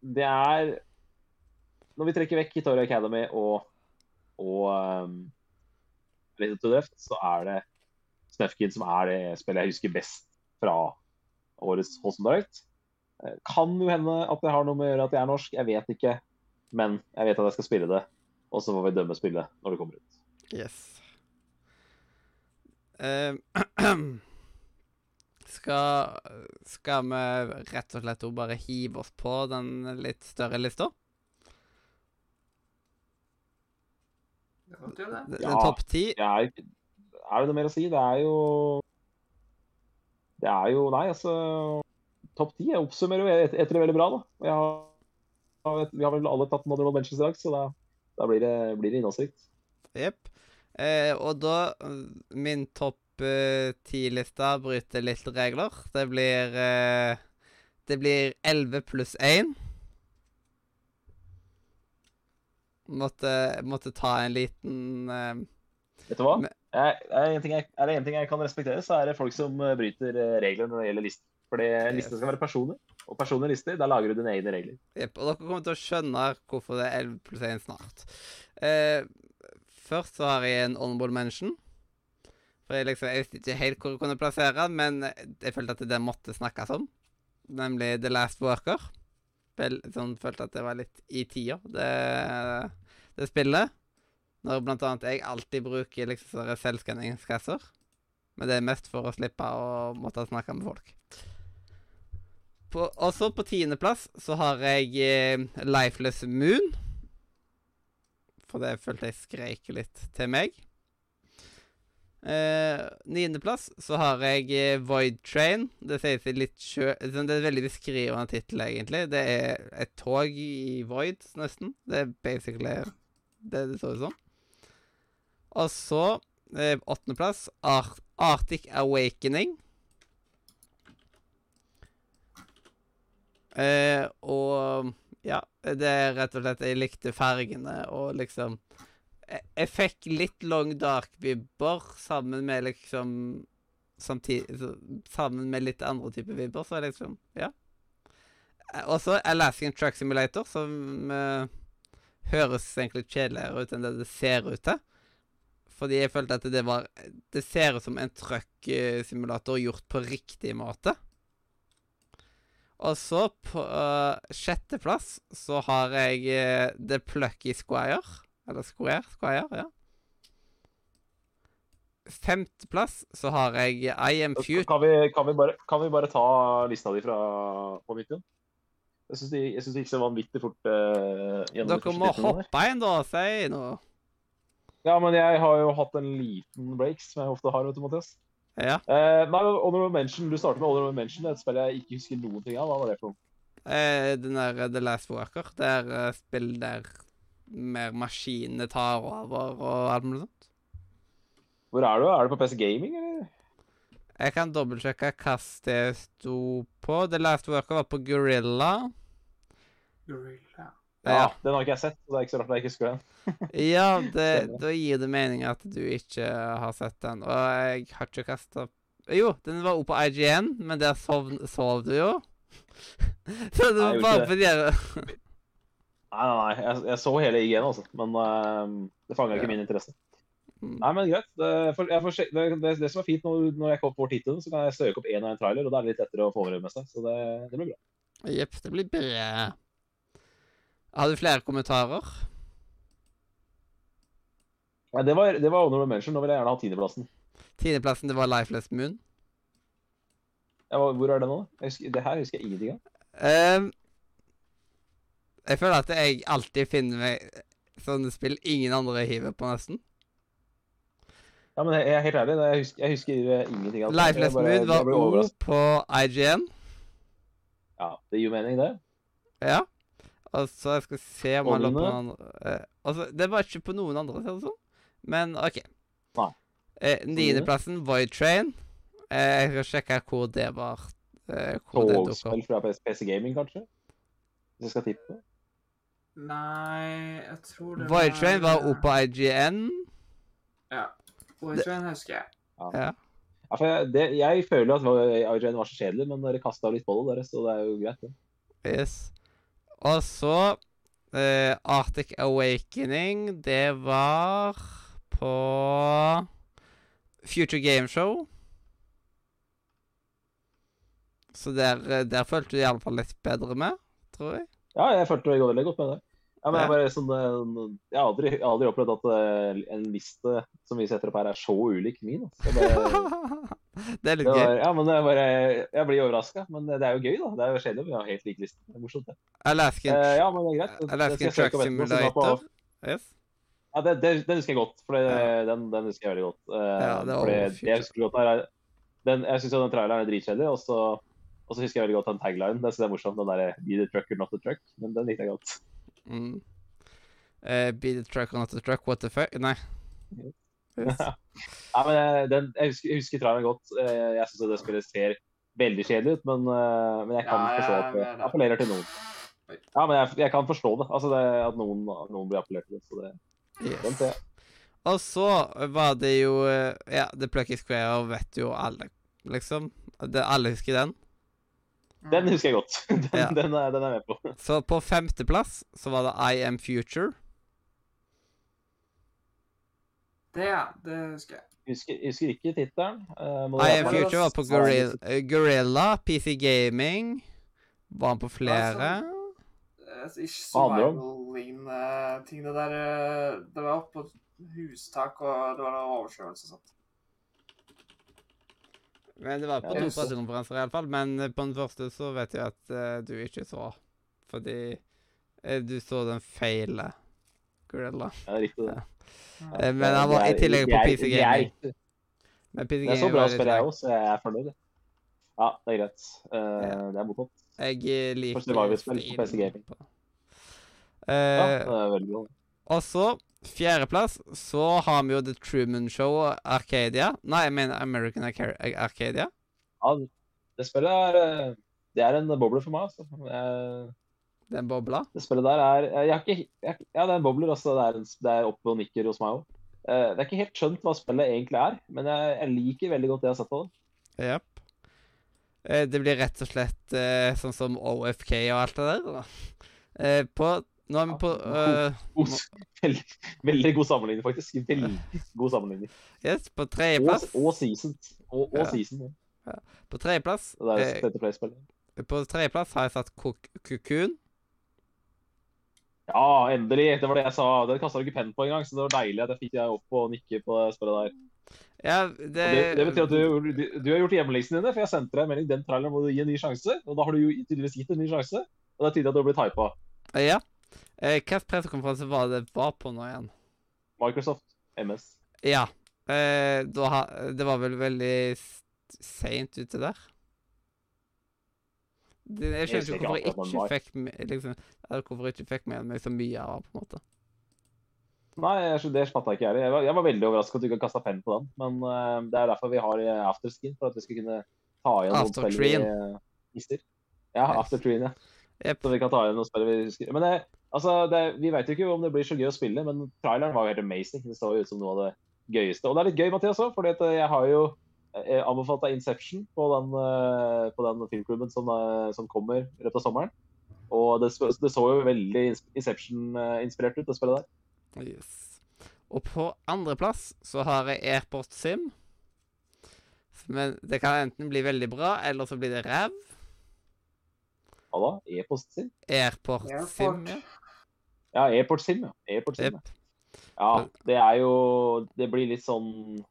Det er Når vi trekker vekk Hitoria Academy og, og um, Related to Left, så er det Snufkin, som er det spillet jeg husker best fra årets Holson Direct. Kan jo hende at det har noe med å gjøre at jeg er norsk, jeg vet ikke. Men jeg vet at jeg skal spille det, og så får vi dømme spillet når det kommer ut. Yes. Uh, [CLEARS THROAT] skal, skal vi rett og slett bare hive oss på den litt større lista? Den Ja. topp ti? Er, er det noe mer å si? Det er jo Det er jo Nei, altså Topp ti oppsummerer jo et- etter det veldig bra, da. Jeg har, vi har vel alle tatt Modern Mentions i dag, så da, da blir det, blir det innholdsrikt. Jepp. Eh, og da eh, Min topp ti-lista eh, bryter litt regler. Det blir eh, Det blir 11 pluss 1. Måtte, måtte ta en liten eh, Vet du hva? Med, Jeg, er, det en ting jeg, er det én ting jeg kan respektere, så er det folk som eh, bryter eh, regler når det gjelder lister. Fordi listene skal være personer, og personlige lister, da lager du dine egne regler. Jepp. Og dere kommer til å skjønne hvorfor det er 11 pluss 1 snart. Eh, først så har jeg en honorable mention. For jeg, liksom, jeg visste ikke helt hvor jeg kunne plassere den, men jeg følte at det måtte snakkes om. Nemlig The Last Worker. Vel, sånn følte at det var litt i tida, det, det spillet. Når blant annet jeg alltid bruker liksom selvskanningskasser. Men det er mest for å slippe å måtte snakke med folk. På, også på tiendeplass så har jeg eh, Lifeless Moon. For det følte jeg skreik litt til meg. Eh, Niendeplass så har jeg eh, Void Train. Det sies litt sjø... Det er en veldig beskrivende tittel, egentlig. Det er et tog i Void, nesten. Det er basically det det så ut som. Og så, eh, åttendeplass, Ar Arctic Awakening. Eh, og ja, det er rett og slett Jeg likte fargene og liksom Jeg, jeg fikk litt Long Dark-vibber sammen med liksom Samtidig Sammen med litt andre typer vibber, så liksom Ja. Eh, Og så Alaskan Truck Simulator, som eh, høres egentlig kjedeligere ut enn det det ser ut til. Fordi jeg følte at det var Det ser ut som en truck-simulator gjort på riktig måte. Og så på uh, sjetteplass så har jeg uh, The Plucky Squire. Eller Square? Squire, ja. Femteplass så har jeg I Am Future Kan vi, kan, vi bare, kan vi bare ta lista di fra på nytt igjen? Jeg syns det, synes det gikk så vanvittig fort uh, gjennom de Dere må hoppe inn, da, si noe. Ja, men jeg har jo hatt en liten break, som jeg ofte har, vet du, Mathias. Ja. Uh, nei, Honorable Mention, Du starter med Honorable Mention, et spill jeg ikke husker noen ting av. Hva var det for noe? Uh, den der eh, The Last Worker. Det er uh, spill der mer maskinene tar over og alt mulig sånt. Hvor er du? Er du på PC Gaming, eller? Jeg kan dobbeltsjekke hva det sto på. The Last Worker var på Gorilla. Gorilla. Ja, Den har ikke jeg sett, så det er ikke så rart jeg ikke husker den. [LAUGHS] Ja, det, da gir det mening at du ikke har sett den. Og jeg har ikke kasta Jo, den var oppe på IGN, men der sov, sov du jo. [LAUGHS] Så det Nei, var bare gjorde fordi Nei, nei, nei. Jeg, jeg så hele IGN, altså. Men uh, det fanga ikke Ja. min interesse. Mm. Nei, men greit. Det, for, får, det, det, det som er fint når, når jeg kommer på tittelen, så kan jeg søke opp én og en trailer, og da er det litt lettere å få med seg. Så det, det blir bra. Jepp, det blir bra. Har du flere kommentarer? Nei, det var, det var honorable mention. Nå vil jeg gjerne ha tiendeplassen. Tiendeplassen, det var Lifeless Moon. Ja, hvor er det nå? Husker, det her husker jeg ingenting av. Um, jeg føler at jeg alltid finner meg sånne spill ingen andre hiver på, nesten. Ja, men jeg, er helt ærlig, jeg husker, jeg husker ingenting det. Lifeless Moon var O på IGN. Ja, det gir jo mening, det. Ja. Og så jeg skal se om han lå på noen andre eh, Altså, det var ikke på noen andre, ser det ut som. Men OK. Nei. Eh, Niendeplassen, Void Train. Eh, jeg skal sjekke hvor det var. Eh, hvor det dukket opp. Fra PC, Gaming, kanskje? Hvis jeg skal tippe. Nei, jeg tror det Void Train var oppe på IGN. Ja. Void Train husker jeg. Ja. Ja, for jeg, det, jeg føler at IGN var så kjedelig, men dere kasta litt på det, dere, så det er jo greit. det. Yes. Og så eh, Arctic Awakening, det var på Future Game Show. Så der, eh, der følte du i alle fall litt bedre med, tror jeg. Ja, jeg følte det veldig godt med det. Ja, men jeg, bare, sånn, eh, jeg, har aldri, jeg har aldri opplevd at eh, en liste som vi setter opp her, er så ulik min. Altså. Bare, det er [LAUGHS] det litt gøy. ja, men bare, jeg blir overraska. Men det er jo gøy, da. Det er jo kjedelig. Vi har helt lik liste. Det er morsomt, det. Alaskan, Eh, ja, men det er greit. Alaskan Truck Simulator. Yes. Ja, det, det, den husker jeg godt. For det, den, den husker jeg veldig godt. Eh, Ja, det var fordi jeg husker godt her den, Jeg syns den traileren er dritkjedelig, og så husker jeg veldig godt den taglinen. Den synes jeg er morsomt, den derre 'Be the trucker, not the truck'. Men den likte jeg godt. Mm. Uh, be the truck or not the truck, what the fuck? Nei. Yes. Nei, men jeg, den, jeg, husker, jeg husker traileren godt. Eh, Jeg syns det spillet ser veldig kjedelig ut, men, eh, men jeg kan Ja, forstå at det appellerer til noen. Ja, men jeg, jeg kan forstå det. Altså det, At noen, noen blir appellert til det. Så det, den Yes. ser jeg. Og så var det jo eh, Ja, The Plucky Square vet jo alle, liksom. Det, alle husker den. Den husker jeg godt. [LAUGHS] Den, Ja. den, er, den er jeg med på. [LAUGHS] Så på femteplass så var det I Am Future. Det, ja. Det husker jeg. Husker, husker ikke tittelen. Uh, I Am Future var på Gorilla, eh, Gorilla PC Gaming. Var han på flere? Altså, Ikke survival-lignende ting. Det der eh, Det var oppå på hustak, og det var noe oversvømmelse og sånt. Men det var på Ja, to det er pressekonferanser iallfall. Men eh, på den første så vet jeg at uh, du ikke så. Fordi uh, du så den feile Gorilla. Ja, riktig det. Ja. men han var i tillegg på PC Gaming. Men PC Det er så bra å spørre spill, jeg òg, så jeg er fornøyd. Ja, det er greit. Uh, Ja. Det er morsomt. Jeg liker Første Marvel-spill på PC Gaming. på- Ja, Eh, det er veldig bra. Og så, fjerdeplass, så har vi jo The Truman Show Arcadia. Nei, jeg mener American Arca- Arcadia. Ja, det spillet er eh, Det er en boble for meg, altså. Jeg, en boble? det spillet der er Jeg har ikke jeg, Ja, det er en bobler, altså. Det er, en, det er oppe og nikker hos meg òg. Det er ikke helt skjønt hva spillet egentlig er, men jeg, jeg liker veldig godt det jeg har sett av det. Eh, det blir rett og slett eh, sånn som OFK og alt det der. da. Eh, på Nå er vi på uh, God, [LAUGHS] veldig, veldig god sammenligning, faktisk. Veldig god sammenligning. Yes, på Og, tredjeplass. og season. Og, og Ja. season. ja. På tredjeplass eh. På tredjeplass har jeg satt Kukun. Ja, endelig! Det var det jeg sa. Den kasta du ikke penn på engang, så det var deilig at jeg fikk deg opp og nikke på det spørret der. Ja, det, Det, det betyr at du, du, du har gjort hjemmeleksene dine, for jeg sendte deg en melding. Den traileren må du gi en ny sjanse. Og da har du jo tydeligvis gitt en ny sjanse. Og det er tydelig at du har blitt hypa. Ja. Eh, Hvilken pressekonferanse var det var på nå igjen? Microsoft MS. Ja. Eh, da det var vel veldig seint ute der. Det, jeg Jeg skjønner ikke hvorfor jeg ikke fikk med, liksom, hvorfor jeg ikke fikk med meg så mye av på en måte. Nei, det fatta ikke jeg. Jeg jeg var veldig overrasket at du ikke kasta penn på den. Men uh, det er derfor vi har eh, afterskin, for at vi skal kunne ta igjen noen spill vi eh, mister. Ja, aftertreen, ja. Yep. Så vi kan ta igjen noen spill vi husker. Men det, altså, det, vi veit jo ikke om det blir så gøy å spille, men traileren var jo helt amazing. Det så jo ut som noe av det gøyeste. Og det er litt gøy, Mathias òg, for jeg har jo eh, anbefalt deg Inception på den, eh, på den filmklubben som, eh, som kommer i løpet av sommeren. Og det, det så jo veldig Inception-inspirert ut, det spillet der. Yes. Og på andreplass så har jeg Airport Sim. Men det kan enten bli veldig bra, eller så blir det ræv. Hva da? E-post Sim? Airport, Airport. Sim, ja. Ja, Airport Sim, ja. Airport Sim, ja. Det er jo Det blir litt sånn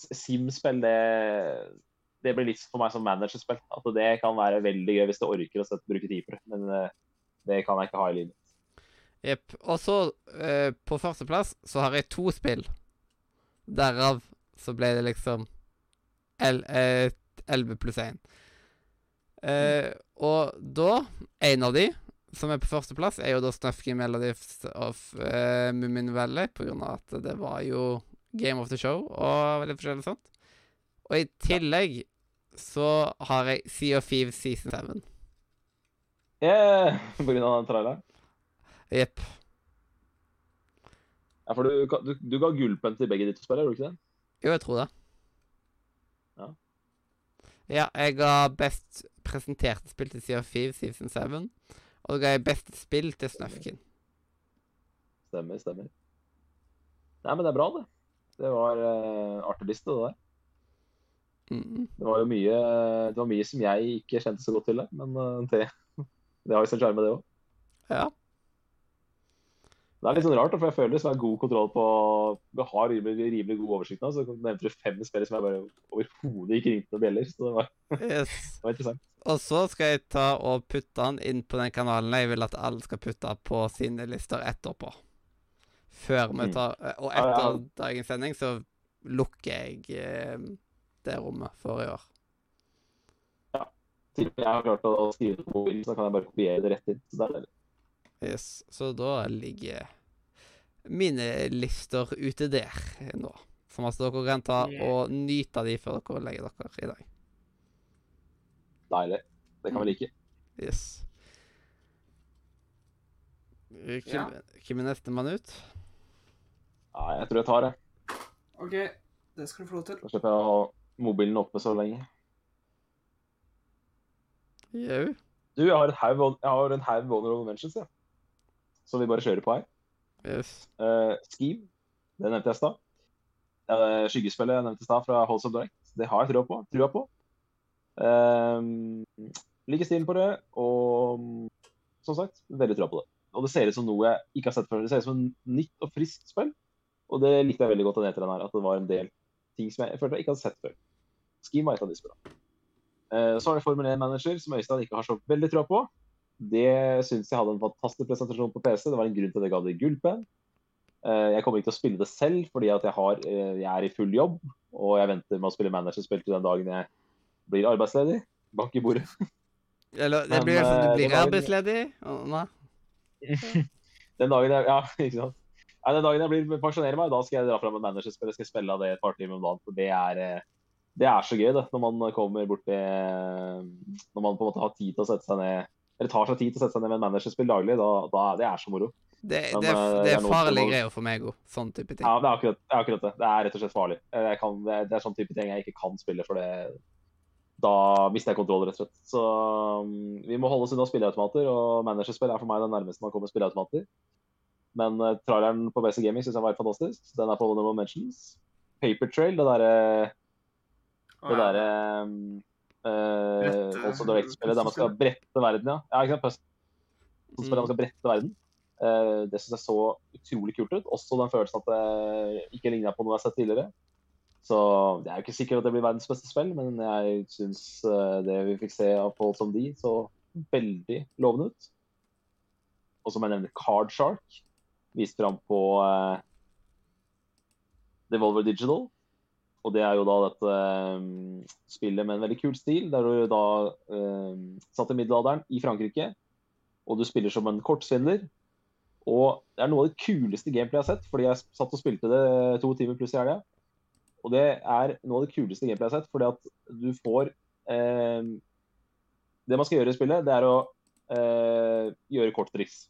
Sim-spill, det det blir litt for meg som managerspill. At det kan være veldig gøy hvis du orker å sette, bruke tid på det. Men eh, det kan jeg ikke ha i livet. Jepp. Og så, eh, på førsteplass, så har jeg to spill. Derav så ble det liksom el- eh, 11 pluss 1. Eh, og da En av de som er på førsteplass, er jo da Snufky Melodies of uh, Mummin Valley, på grunn av at det var jo Game of the Show og litt forskjellig sånt. Og i tillegg så har jeg Sea of Thieves Season 7. Yeah, på grunn av den traileren. Jepp. Ja, for du, du, du ga gullpenn til begge de to spillene, gjorde du ikke det? Jo, jeg tror det. Ja. Ja, jeg ga best presenterte spill til Sea of Thieves Season 7. Og ga beste spill til Snøfken. Stemmer, stemmer. Nei, men det er bra, det. Det var uh, artig liste, det der. Mm. Det var jo mye, det var mye som jeg ikke kjente så godt til, men eh, det, [LAUGHS] det har jo sin sjarme, det òg. Ja. Det er litt sånn rart, for jeg føler liksom jeg har god kontroll på Vi har rimelig, rimelig god oversikt nå. Så nevnte du fem spillere som jeg bare overhodet ikke ringte noen bjeller. Så det var, Yes. det var interessant. Og så skal jeg ta og putte den inn på den kanalen jeg vil at alle skal putte på sine lister etterpå. Før vi Mm. tar Og Ja, ja. etter dagens sending så lukker jeg eh, det rommet for i år. Til jeg har klart å skrive det på mobilen, så kan jeg bare kopiere det rett inn. Så det er deilig. Yes. Så da ligger mine lister ute der nå. Som altså dere kan ta og nyte de før dere legger dere i dag. deilig. Det kan vi like. Yes. Hvem, Ja. hvem er nestemann ut? Nei, jeg tror jeg tar det. OK, det skal du få lov til. Da slipper jeg å ha mobilen oppe så lenge. Jau. Du, jeg har en haug jeg har en mentions, jeg. Som vi bare kjører på her. Yes. Uh, Scheme, det nevnte jeg i stad. Uh, skyggespillet jeg nevnte i stad fra Holds of Direct. Det har jeg trua på. Trua på. Uh, liker stilen på det, og som sagt, veldig trua på det. Og det ser ut som noe jeg ikke har sett før. Det ser ut som en nytt og friskt spill. Og det likte jeg veldig godt av den her, at det var en del ting som jeg, jeg følte jeg ikke hadde sett før. Scheme var et av de spillene. Uh, så har det Formel 1-manager, som Øystein ikke har så veldig trua på. Det syns jeg hadde en fantastisk presentasjon på PC. Det var en grunn til at jeg ga det gullpenn. Eh, Jeg kommer ikke til å spille det selv, fordi at jeg, har, eh, jeg er i full jobb. Og jeg venter med å spille managerspill til den dagen jeg blir arbeidsledig. Bank i bordet. [LAUGHS] Eller det blir sånn du blir arbeidsledig? Nei. [LAUGHS] Den dagen jeg, ja, [LAUGHS] ikke sant? Nei, den dagen jeg blir pensjonerer meg, da skal jeg dra fram et managerspill. Jeg skal spille av det et par timer om dagen. For det er, det er så gøy, det. Når man kommer borti Når man på en måte har tid til å sette seg ned Eller tar seg tid til å sette seg ned med en managerspill daglig. Da, da, det er så moro. Det, Men, det, eh, er- det det er farlige greier for meg òg. Sånn type ting. Ja, det er akkurat det. Er akkurat det. det er rett og slett farlig. Jeg kan, det, er, det er sånn type ting jeg ikke kan spille, for det da mister jeg kontroll, rett og slett. Så um, vi må holde oss unna spilleautomater, og managerspill er for meg det nærmeste man kommer spilleautomater. Men uh, traileren på BC Gaming syns jeg var helt fantastisk. Den er på Honorable Mentions. Paper Trail, det derre det derre um, uh, også Direct-spillet der man skal brette verden, ja. ja ikke sant? Puzzle-spillet der man skal brette verden. Uh, det syns jeg så utrolig kult ut. Også den følelsen at det ikke ligna på noe jeg har sett tidligere. Så det er jo ikke sikkert at det blir verdens beste spill, men jeg syns det vi fikk se av Paul som de, så veldig lovende ut. Og som jeg nevner, Card Shark viste fram på uh, Devolver Digital. Og det er jo da dette eh, spillet med en veldig kul stil, der du da eh, satt i middelalderen i Frankrike, og du spiller som en kortsvindler. Og det er noe av det kuleste gameplay jeg har sett, fordi jeg satt og spilte det to timer pluss i helga. Og det er noe av det kuleste gameplay jeg har sett, fordi at du får eh, Det man skal gjøre i spillet, det er å eh, gjøre korttriks.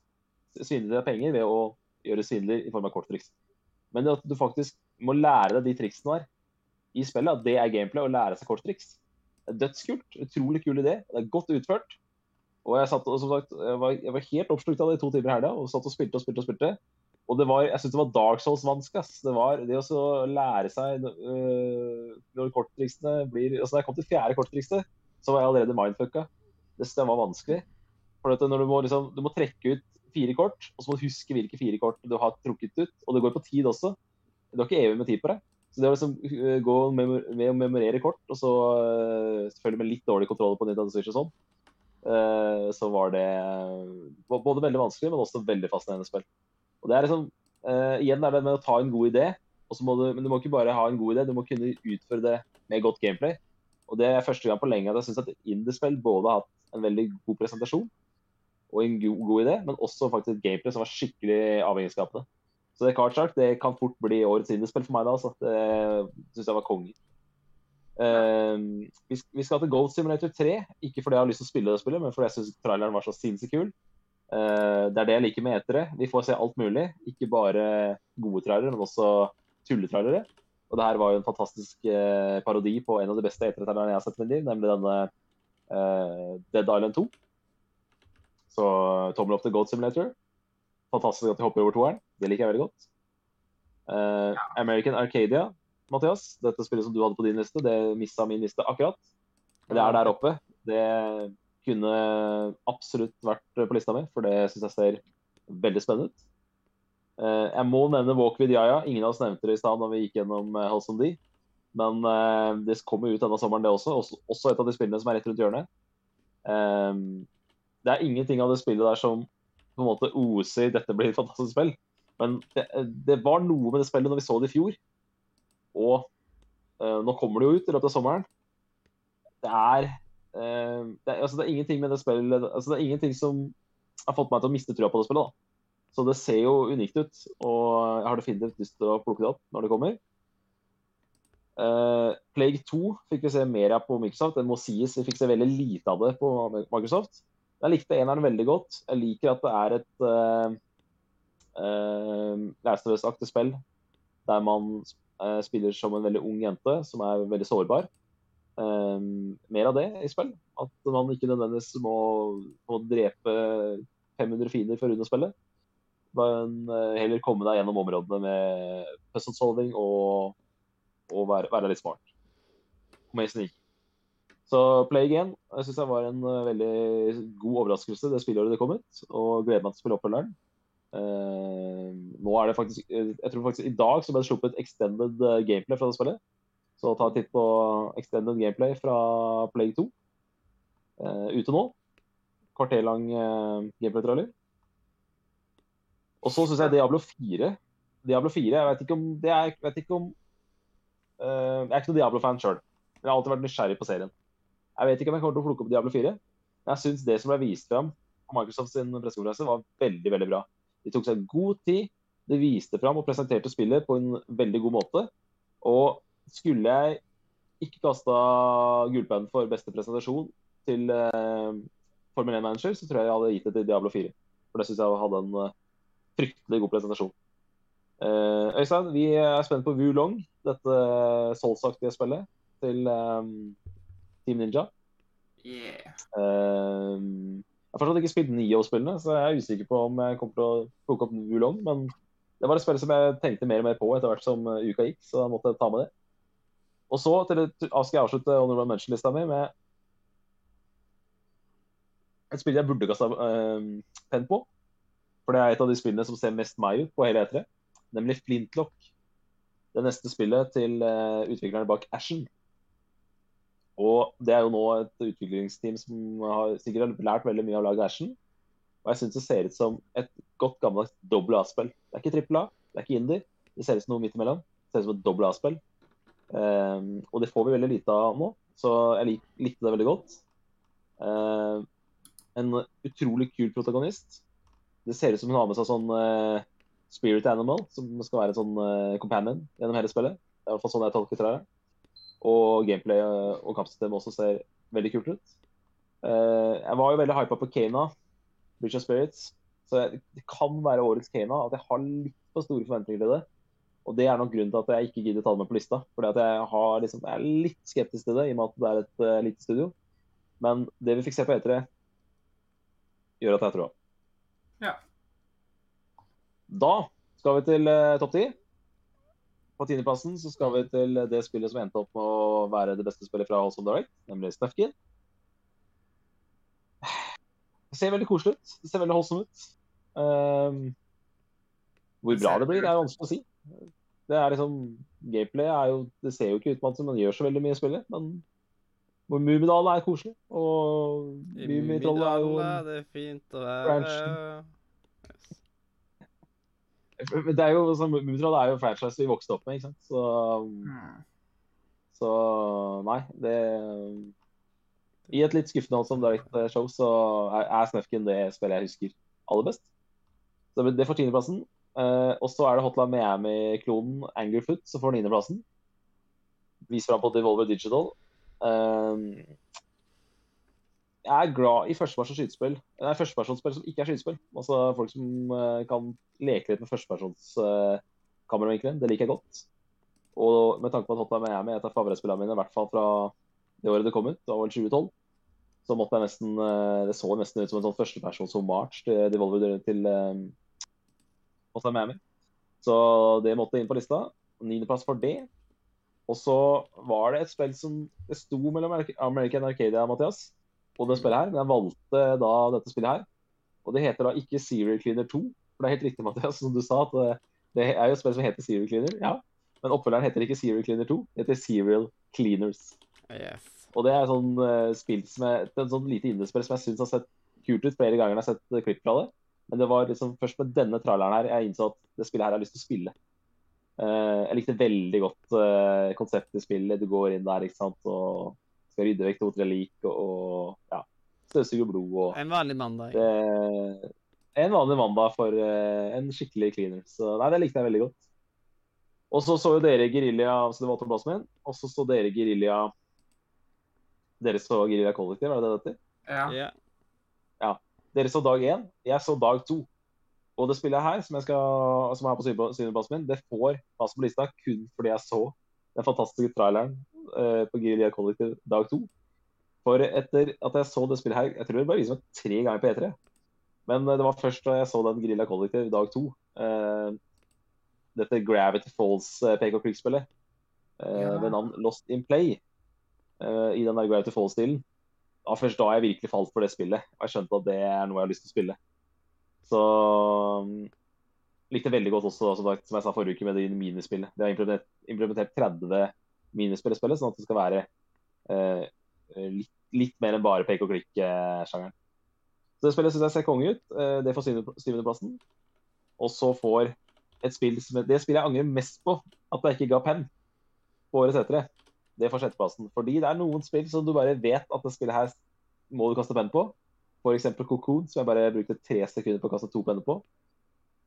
Svindle deg penger ved å gjøre svindler i form av korttriks. Men at du faktisk må lære deg de triksene der i spillet, at det er gameplay, å lære seg korttriks. Det dødskult. Utrolig kul idé. Det er godt utført. Og jeg, satt, og sagt, jeg, var, jeg var helt oppslukt av det i to timer i helga og satt og spilte og spilte. og spilte. Og det var, jeg syns det var Dark Souls-vanskelig. Det var det å lære seg øh, når korttriksene blir altså Da jeg kom til fjerde korttrikset, så var jeg allerede mindfucka. Det jeg var vanskelig. For når du, må, liksom, du må trekke ut fire kort, og så må du huske hvilke fire kort du har trukket ut. Og det går på tid også. Du har ikke evig med tid på deg. Så det å liksom øh, gå med, å memorere kort, og så øh, selvfølgelig med litt dårlig kontroll på Nintendo Switch og sånn, øh, så var det både veldig vanskelig, men også veldig fascinerende spill. Og det er liksom, Igjen er det med å ta en god idé, du, men du må ikke bare ha en god idé, du må kunne utføre det med godt gameplay. Og det er første gang på lenge at jeg syns at indiespill både har hatt en veldig god presentasjon og en god, god idé, men også faktisk et gameplay som var skikkelig avhengighetsskapende. Så det kartsjakk det kan fort bli årets indiespill for meg. da, så Det syns jeg var konge. Uh, vi, skal til Gold Simulator 3, ikke fordi jeg har lyst til å spille det spillet, men fordi jeg syns traileren var så sinnssykt kul. Uh, det er det jeg liker med etere. Vi får se alt mulig. Ikke bare gode trailere, men også tulletrailere. Og det her var jo en fantastisk uh, parodi på en av de beste etere-trailerne jeg har sett i mitt liv, nemlig denne eh, Dead Island 2. Så tommel opp til Gold Simulator. Fantastisk at de hopper over toeren. Det liker jeg veldig godt. Eh, American Arcadia, Mathias. Dette spillet som du hadde på din liste, det mista min liste akkurat. Det er der oppe. Det kunne absolutt vært på lista mi, for det syns jeg ser veldig spennende ut. Uh, jeg må nevne Walk with Yaya. Ingen av oss nevnte det i stad når vi gikk gjennom uh, House D. Men uh, det kommer ut denne sommeren, det også. også. Også et av de spillene som er rett rundt hjørnet. Um, det er ingenting av det spillet der som på en måte oser 'dette blir et fantastisk spill'. Men det, det var noe med det spillet når vi så det i fjor. Og uh, nå kommer det jo ut i løpet av sommeren. Det er, uh, det, altså det er ingenting med det spillet altså Det er ingenting som har fått meg til å miste trua på det spillet. da. Så det ser jo unikt ut, og jeg har definitivt lyst til å plukke det opp når det kommer. Uh, Plague 2 fikk vi se mer av på Microsoft. Det må sies, vi fikk se veldig lite av det på Microsoft. Jeg likte eneren veldig godt. Jeg liker at det er et Last spill der man uh, spiller som en veldig ung jente som er veldig sårbar. Um, mer av det i spill. At man ikke nødvendigvis må, må drepe 500 fiender for å runde spillet men uh, heller komme deg gjennom områdene med puzzle solving og, og være, være, litt smart. Med sneak. Så Play Again jeg synes jeg var en veldig god overraskelse det spillåret det kom ut. Og gleder meg til å spille oppfølgeren. Uh, nå er det faktisk Jeg tror faktisk i dag så ble det sluppet extended gameplay fra det spillet. Så ta en titt på extended gameplay fra Play 2. Uh, ute nå. Kvarterlang gameplay-trailer. Og så syns jeg Diablo 4 Diablo 4, Jeg vet ikke om, er, vet ikke om uh, Jeg er ikke noen Diablo-fan sjøl. Jeg har alltid vært nysgjerrig på serien. Jeg vet ikke om jeg kommer til å plukke opp Diablo 4. Men jeg syns det som ble vist fram på Microsofts pressekonferanse, var veldig veldig bra. De tok seg god tid. De viste fram og presenterte spillet på en veldig god måte. Og skulle jeg ikke kasta gullpennen for beste presentasjon til uh, Formel 1-manager, så tror jeg jeg hadde gitt det til Diablo 4. For det syns jeg hadde en uh, fryktelig god presentasjon. Uh, Øystein, vi er spent på Wulong, dette Souls-aktige spillet til um, Team Ninja. Yeah. Uh, jeg har fortsatt ikke spilt Nio-spillene, så jeg er usikker på om jeg kommer til å plukke opp Wulong. Men det var et spill som jeg tenkte mer og mer på etter hvert som uka gikk, så da måtte jeg ta med det. Og så til, skal jeg avslutte Honorable Mention-lista mi med et spill jeg burde kasta uh, penn på. For det er et av de spillene som ser mest meg ut på hele E3, nemlig Flintlock. Det neste spillet til uh, utviklerne bak Ashen. Og det er jo nå et utviklingsteam som har sikkert lært veldig mye av laget Ashen. Og jeg syns det ser ut som et godt gammeldags dobbel A-spill. Det er ikke trippel A, det er ikke indie. Det ser ut som noe midt imellom. Det ser ut som et dobbel A-spill. Um, og det får vi veldig lite av nå, så jeg lik, likte det veldig godt. Uh, en utrolig kul protagonist det ser ut som hun har med seg sånn uh, spirit animal, som skal være en sånn uh, companion gjennom hele spillet. Det er i hvert fall sånn jeg tolker det. Og gameplay uh, og kampsystemet også ser veldig kult ut. jeg var jo veldig hypa på Kana, Bridge of Spirits. Så det kan være årets Kana at jeg har litt for store forventninger til det. Og det er nok grunnen til at jeg ikke gidder ta det med på lista. Fordi at jeg, liksom, jeg er litt skeptisk til det, i og med at det er et uh, lite studio. Men det vi fikk se på E3, gjør at jeg tror ja. Da skal vi til uh, topp ti. På tiendeplassen så skal vi til det spillet som endte opp med å være det beste spillet fra House of Direct, nemlig Snufkin. Det ser veldig koselig ut. Det ser veldig holdsomt ut. Um, hvor bra det blir, det er vanskelig å si. Det er liksom, Gameplay er jo Det ser jo ikke ut som man gjør så veldig mye i spillet, men Mummidalen er koselig. Og Mummitrollet er jo Det er fint å være Det er jo sånn, Mummitroll er jo franchise vi vokste opp med, ikke sant. Så, mm. så nei, det I et litt skuffende som direct show så er, er Snufkin det spillet jeg husker aller best. Så det får tiendeplassen. Uh, og så er det Hotline Miami-klonen Angerfoot som får niendeplassen. Viser fram på Devolver Digital. Um, jeg er glad i førstepersons skytespill. Nei, førstepersonsspill som ikke er skytespill. Altså folk som uh, kan leke litt med førstepersons uh. Det liker jeg godt. Og med tanke på at Hotline Miami er et av favorittspillene mine, i hvert fall fra det året det kom ut, det var vel 2012, så måtte jeg nesten uh, Det så nesten ut som en sånn førstepersons hommage til Devolver til um, Hotline Miami. Så det måtte inn på lista. Niendeplass for det. Og så var det et spill som det sto mellom American Arcadia og Mathias, og det spillet her. Men jeg valgte da dette spillet her. Og det heter da ikke Serial Cleaner 2. For det er helt riktig, Mathias, som du sa, at det, det er jo et spill som heter Serial Cleaner. Ja. Men oppfølgeren heter ikke Serial Cleaner 2, det heter Serial Cleaners. Yes. Og det er sånn uh, spill som jeg, et sånn lite indiespill som jeg syns har sett kult ut flere ganger jeg har sett eh, klipp fra det. Men det var liksom først med denne traileren her jeg innså at det spillet her har lyst til å spille. Uh, jeg likte veldig godt uh, konseptet i spillet. Du går inn der ikke sant, og skal rydde vekk to-tre lik og, og ja, støvsuge blod og En vanlig mandag. det, En vanlig mandag for uh, en skikkelig cleaner. Så nei, det likte jeg veldig godt. Og så så jo dere Gerilja så det var min. Og så så dere Gerilja Dere så Gerilja Kollektiv, var det det det heter? Ja. Ja. Dere så dag én, jeg så dag to. Og det spillet her, som, jeg skal, som er på syvende- syvendeplassen min, det får plass på lista kun fordi jeg så den fantastiske traileren eh, på Guerilla Collective dag to. For etter at jeg så det spillet her, jeg tror det bare viser meg tre ganger på E3. Men eh, det var først da jeg så den Grilla Collective dag to, eh, dette Gravity Falls eh, PK Creek-spillet, eh, Ja. ved navn Lost in Play, i den der Gravity Falls-stilen, det var først da jeg virkelig falt for det spillet. Og jeg skjønte at det er noe jeg har lyst til å spille. Så um, likte veldig godt også, som, som jeg sa forrige uke, med det minispillet. De har implementert 30 minispill spillet, sånn at det skal være eh, litt, litt mer enn bare pek og klikk-sjangeren. Så det spillet syns jeg ser konge ut. Eh, det får syvende- syvendeplassen. Og så får et spill som Det spillet jeg angrer mest på at jeg ikke ga penn på årets etere, det får sjetteplassen. Fordi det er noen spill som du bare vet at det spillet her må du kaste penn på. F.eks. Cocoon, som jeg bare brukte tre sekunder på å kaste to penner på.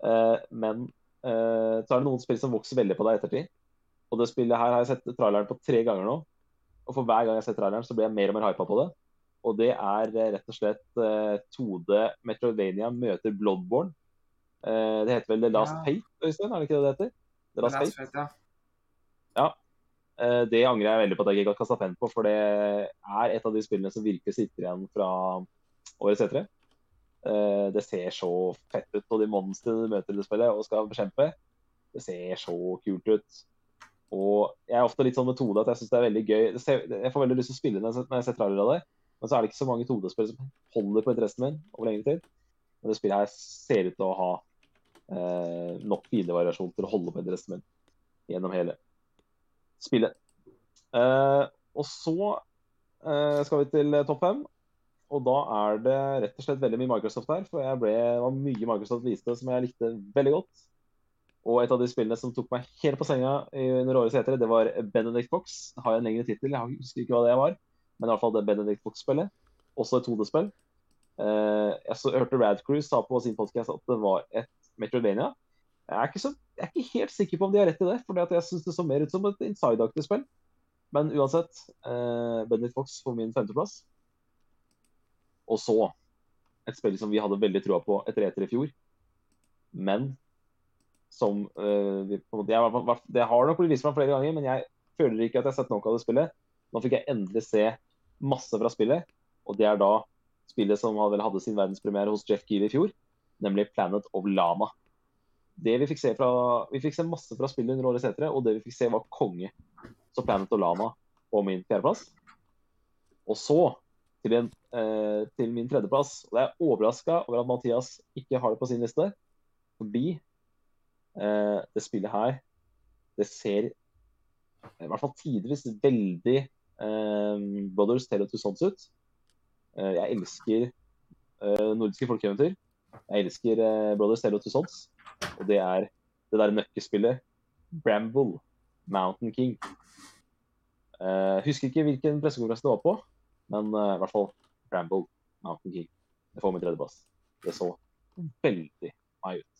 Eh, men eh, så er det noen spill som vokser veldig på deg i ettertid. Og det spillet her har jeg sett traileren på tre ganger nå. Og for hver gang jeg ser traileren, så blir jeg mer og mer hypa på det. Og det er eh, rett og slett Tode 2D Metroidvania møter Bloodborne. Uh, det heter vel The Last Ja. Fate, Øystein? Er det ikke det det heter? The Last Last Fate. Fate, ja. Uh, Det angrer jeg veldig på at jeg ikke har kasta penn på, for det er et av de spillene som virkelig sitter igjen fra årets etere. Eh, Det ser så fett ut, og de monstrene du møter i det spillet og skal bekjempe, det ser så kult ut. Og jeg er ofte litt sånn metode at jeg syns det er veldig gøy. Jeg får veldig lyst til å spille når jeg ser- når trailer av det, men så er det ikke så mange 2D-spill som holder på interessen min over lengre tid. Men det spillet her ser ut til å ha eh, nok fiendevariasjon til å holde på interessen min gjennom hele spillet. Eh, og så eh, skal vi til eh, topp fem. Og da er det rett og slett veldig mye Microsoft her. For jeg ble, det var mye Microsoft viste som jeg likte veldig godt. Og et av de spillene som tok meg helt på senga under årets hetere, det var Benedict Box. Har jeg en lengre tittel, jeg husker ikke hva det var. Men i hvert fall det Benedict Box-spillet. Også et hodespill. Eh, jeg så, hørte Radcruise sa på sin podcast at det var et Metroidvania. Jeg jeg er ikke helt sikker på om de har rett i det, for jeg syns det så mer ut som et inside-aktig spill. Men uansett, eh, Benedict Fox på min femteplass. Og så et spill som vi hadde veldig troa på etter etter i fjor, men som uh, vi, på en måte, jeg, Det har nok blitt vist meg flere ganger, men jeg føler ikke at jeg har sett nok av det spillet. Nå fikk jeg endelig se masse fra spillet, og det er da spillet som vel hadde sin verdenspremiere hos Jeff Keely i fjor, nemlig Planet of Lama. Det Vi fikk se fra, vi fikk se masse fra spillet under året etere, og det vi fikk se, var konge. Så Planet of Lama på min fjerdeplass. Og så til, en, eh, til min tredjeplass. Og jeg er overraska over at Mathias ikke har det på sin liste. Fordi eh, det spillet her, det ser i hvert fall tidvis veldig eh, Brothers Tale of Sons ut. Eh, jeg elsker eh, nordiske folkeeventyr. Jeg elsker eh, Brothers Tale of Sons. Og det er det der nøkkespillet Bramble Mountain King. Eh, husker ikke hvilken pressekonferanse det var på, men eh, i hvert fall Bramble Mountain King. Det får min tredjeplass. Det så veldig meg ut.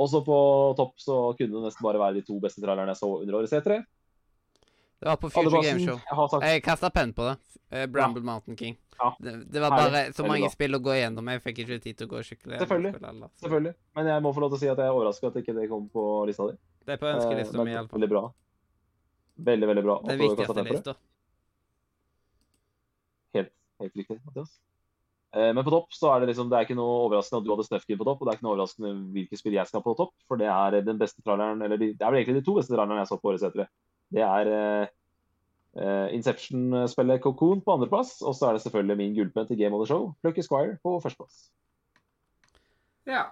Også på topp så kunne det nesten bare være de to beste trailerne jeg så under årets E3. Det var på Future Game Show. Jeg Jeg kasta penn på det. Bramble Bramble Mountain King. Ja. Det, det var Herlig. bare så mange Herlig. spill å gå igjennom. Jeg fikk ikke tid til å gå skikkelig Selvfølgelig. Spille, Selvfølgelig. Men jeg må få lov til å si at jeg er overraska at ikke det kom på lista di. Det er på Eh, ønskelista eh, mi, iallfall. Veldig bra. Veldig, veldig bra. Det kastet viktigste lista. Helt, helt riktig, Mathias. Eh, Men på topp så er det liksom, det er ikke noe overraskende at du hadde Snøfkin på topp, og det er ikke noe overraskende hvilke spill jeg skal ha på topp, for det er den beste traileren, eller de, det er vel egentlig de to beste trailerne jeg så på årets etere. Det er eh, eh, Inception-spillet Cocoon på andreplass, og så er det selvfølgelig min gullpenn til Game of the Show, Lucky Squire, på førsteplass. Ja.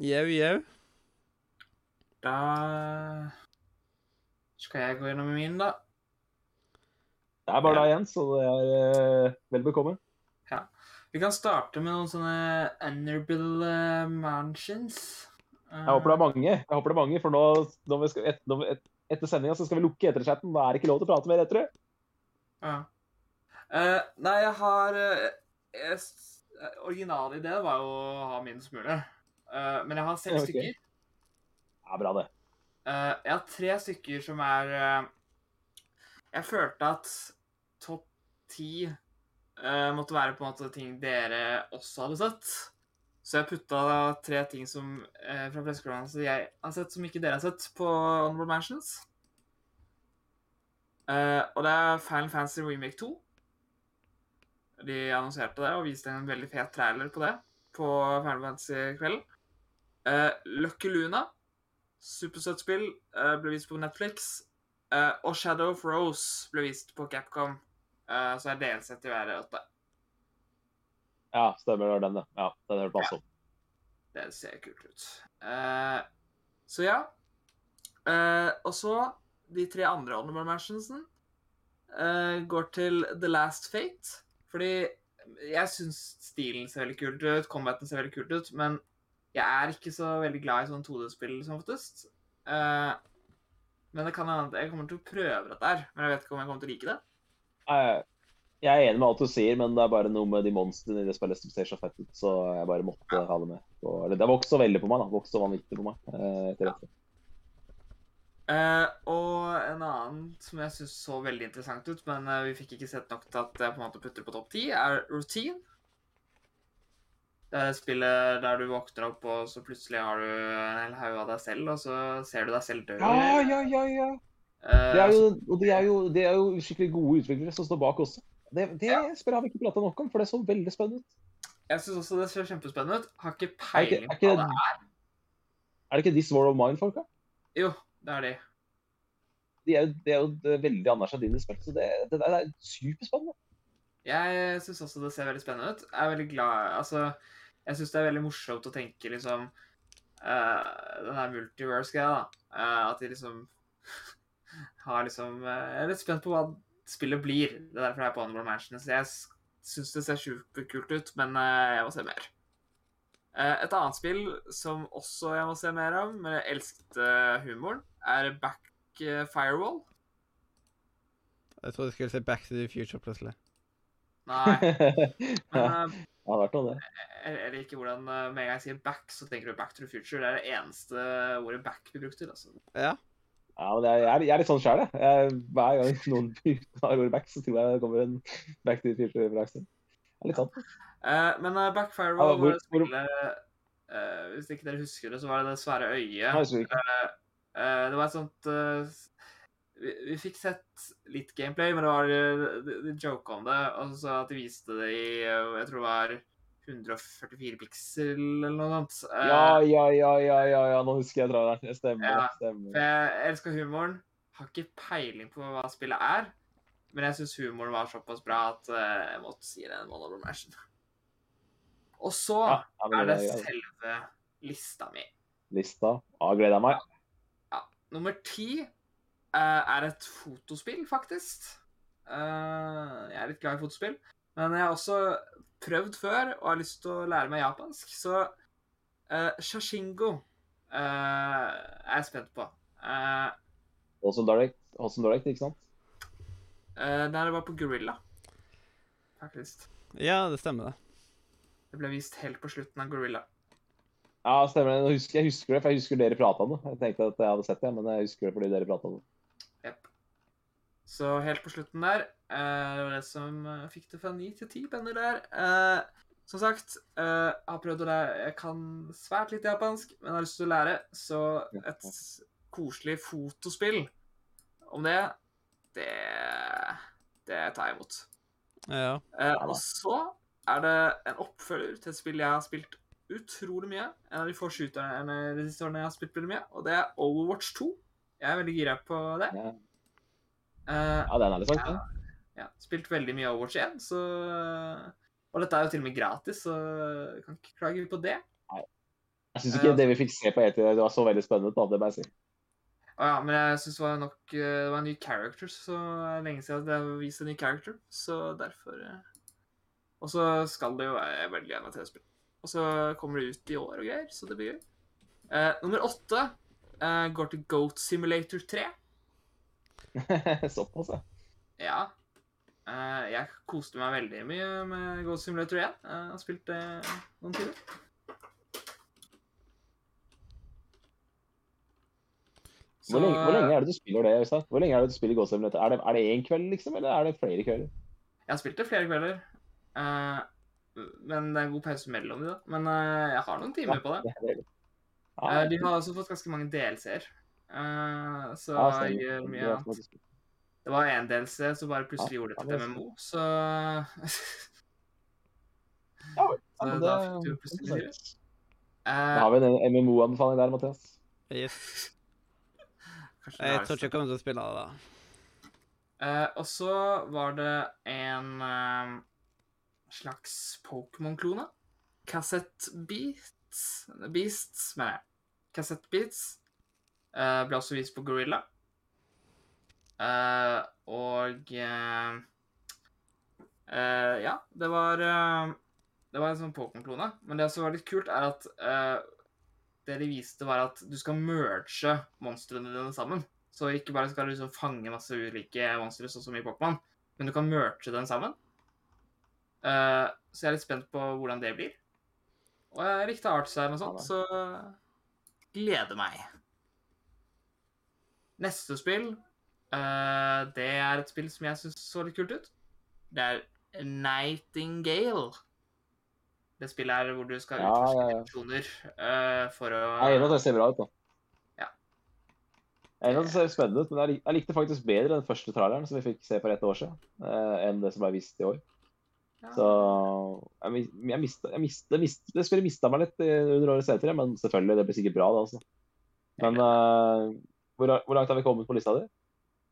Jau, jau. Da skal jeg gå gjennom min, da. Det er bare Ja. deg igjen, så det er uh, vel bekomme. Vi kan starte med noen sånne honorable eh, mansions. Jeg håper det er mange, jeg håper det er mange, for nå, når vi skal, et, når vi, et, etter sendinga skal vi lukke etterchatten. Da er det ikke lov til å prate mer etter det. Ja. Uh, nei, jeg har uh, eh, idé var jo å ha minst mulig. Uh, men jeg har seks okay. ok. stykker. Ja, bra det. Uh, jeg har tre stykker som er Jeg følte at topp ti eh, måtte være på en måte ting dere også hadde sett. Så jeg putta da tre ting som uh, fra pressekonferansen jeg har sett, som ikke dere har sett, på Honorable Mansions. Uh, og det er Final Fantasy Remake 2. De annonserte det og viste en veldig fet trailer på det på Final Fantasy-kvelden. Uh, Lucky Luna supersøtt spill, ble vist på Netflix. Og Shadow of Rose ble vist på Capcom. Eh, så er DLC til hver åtte. Ja, stemmer det den, det. Ja, den hører passe om. Det ser kult ut. Uh, så ja. Uh, og så de tre andre honorable mentionsen går til The Last Fate. Fordi jeg syns stilen ser veldig kult ut, combaten ser veldig kult ut, men jeg er ikke så veldig glad i sånn 2D-spill som oftest. Uh, men det kan hende jeg kommer til å prøve dette her, men jeg vet ikke om jeg kommer til å like det. Jeg jeg er enig med alt du sier, men det er bare noe med de monstrene i det spillet som ser så fett ut, så jeg bare måtte ha det med. Og, eller, det har vokst så veldig på meg, da. Vokst så vanvittig på meg. Eh, etter dette. Eh, og en annen som jeg syns så veldig interessant ut, men eh, vi fikk ikke sett nok til at jeg på en måte putter på topp ti, er Routine. Det er det spillet der du våkner opp, og så plutselig har du en hel haug av deg selv, og så ser du deg selv dø. Ja, ja, ja, ja. Eh, Det er jo, og det er, jo, det er jo skikkelig gode utviklere som står bak også. Det, det ja. har vi ikke prata nok om, for det så veldig spennende ut. Jeg syns også det ser kjempespennende ut. Har ikke peiling på hva det er. er det ikke This War of Mine-folka? Jo, det er de. De er, det er jo veldig anerkjent dine spill, så det, det, det er superspennende. Jeg syns også det ser veldig spennende ut. Jeg er veldig glad Altså, jeg syns det er veldig morsomt å tenke liksom uh, Den her multiverse-greia, da. Uh, at de liksom har liksom eh, Jeg er litt spent på hva spillet blir. Det er derfor jeg er på Honorable Mansion. Så jeg syns det ser superkult ut, men eh, jeg må se mer. Eh, et annet spill som også jeg må se mer av, men jeg elsket humoren, er Back Firewall. Jeg trodde du skulle si Back to the Future plutselig. Nei. [LAUGHS] Men ja, det har vært noe, det. Jeg jeg liker hvordan med en gang jeg sier back, så tenker du back to the future. Det er det eneste ordet back blir brukt til. altså. Ja. Ja, men jeg, jeg, er, jeg er litt sånn sjæl, jeg. Hver gang [LAUGHS] noen har ordet back, så tror jeg det kommer en back to the future-referanse. Det er litt sånn. Uh, men uh, Backfire Ja, hvor- spillet eh, Hvis ikke dere husker det, så var det det svære øyet. Det var et sånt vi, vi fikk sett litt gameplay, men det var eh, de, de joke om det. Og så at de viste det i Jeg tror det var 144 piksel eller noe sånt. Eh, Ja, ja, ja, ja, ja, ja. nå husker jeg traileren. Det stemmer. Ja, stemmer. Jeg elsker humoren. Har ikke peiling på hva spillet er. Men jeg syns humoren var såpass bra at eh, jeg måtte si det. en Honorable Mention. Og så Ja, ja, er det selve lista mi. lista. Ja, gleder jeg meg. Nummer ti eh, er et fotospill, faktisk. Jeg er litt glad i fotospill. Men jeg har også prøvd før og har lyst til å lære meg japansk. Så uh, Shashingo uh, er jeg spent på. Uh, også Direct, også Direct, ikke sant? Uh, nei, det var på Gorilla, faktisk. ja, det stemmer, det. Det ble vist helt på slutten av Gorilla. Ja, stemmer. det. Jeg husker, jeg husker det, for jeg husker dere prata om det. Jeg tenkte at jeg hadde sett det, men jeg husker det fordi dere prata om det. Yep. Så helt på slutten der eh, Det var det som eh, fikk det fra ni til ti penner der. Eh, som sagt, eh, jeg har prøvd å lære Jeg kan svært litt japansk, men har lyst til å lære. Så et koselig fotospill om det, det Det tar jeg imot. Ja. Eh, og så er det en oppfølger til et spill jeg har spilt utrolig mye. En av de få shooterne de siste årene jeg har spilt veldig mye, og det er Overwatch 2. Jeg er veldig gira på det. Ja, Eh, ja det er litt ærlig sak. Ja, spilt veldig mye Overwatch 1, så Og dette er jo til og med gratis, så jeg kan ikke klage på det. Nei. Jeg syns ikke det vi fikk se på E3 det var så veldig spennende. Da, det må jeg si. Å ja, men jeg syns det var nok eh, Det var en ny character, så det er lenge siden det er vist en ny character, så derfor eh. Og så skal det jo være veldig gjerne å spille. Og så kommer det ut i år og greier, så det blir gøy. Uh, nummer åtte uh, går til Goat Simulator 3. [LAUGHS] Såpass, ja. Ja. Eh, jeg koste meg veldig mye med Goat Simulator 1. Jeg har spilt det noen timer. Hvor lenge, hvor lenge er det du spiller det? Øystein? Hvor lenge er det du spiller Ghost Simulator? Er det, er det én kveld, liksom, eller er det flere kvelder? Jeg har spilt det flere kvelder. Uh, men det er en god pause mellom de, da. Men uh, jeg har noen timer på det. Det det. Eh, Ja, de har også fått ganske mange DLC-er. Eh, så ja, jeg gjør mye annet. Det var én DLC som bare plutselig Ja, gjorde det til et MMO, så Ja, vel. Ja, [LAUGHS] da fikk du plutselig det livet. Da Eh, har vi en MMO-anbefaling der, Mathias. Yes. [LAUGHS] Jeg tror ikke jeg kommer til å spille det. da. Uh, og så var det en uh, slags Pokémon-klone. Cassette Beats Beasts, mener jeg. Cassette Beats eh, ble også vist på Gorilla. Eh, og uh, uh, Ja, det var Det var en sånn Pokémon-klone. Men det som var litt kult, er at det de viste, var at du skal merge monstrene dine sammen. Så ikke bare skal du liksom fange masse ulike monstre, sånn som i Pokémon, men du kan merge den sammen. Så jeg er litt spent på hvordan det blir. Og jeg likte artsign og sånt, så gleder meg. Neste spill, eh, det er et spill som jeg syns så litt kult ut. Det er Nightingale. Det spillet er hvor du skal Ja, utforske ja, ja. dimensjoner eh, for å Jeg er enig i at det ser bra ut, da. Ja. Jeg er enig at det ser spennende ut, men jeg lik- jeg likte faktisk bedre den første traileren som vi fikk se for et år siden, uh, enn det som ble vist i år. Ja. Så jeg, jeg mista, jeg mista, det, spillet mista meg litt under årets E3, men selvfølgelig, det blir sikkert bra, det, altså. Men uh, hvor, hvor langt har vi kommet på lista di?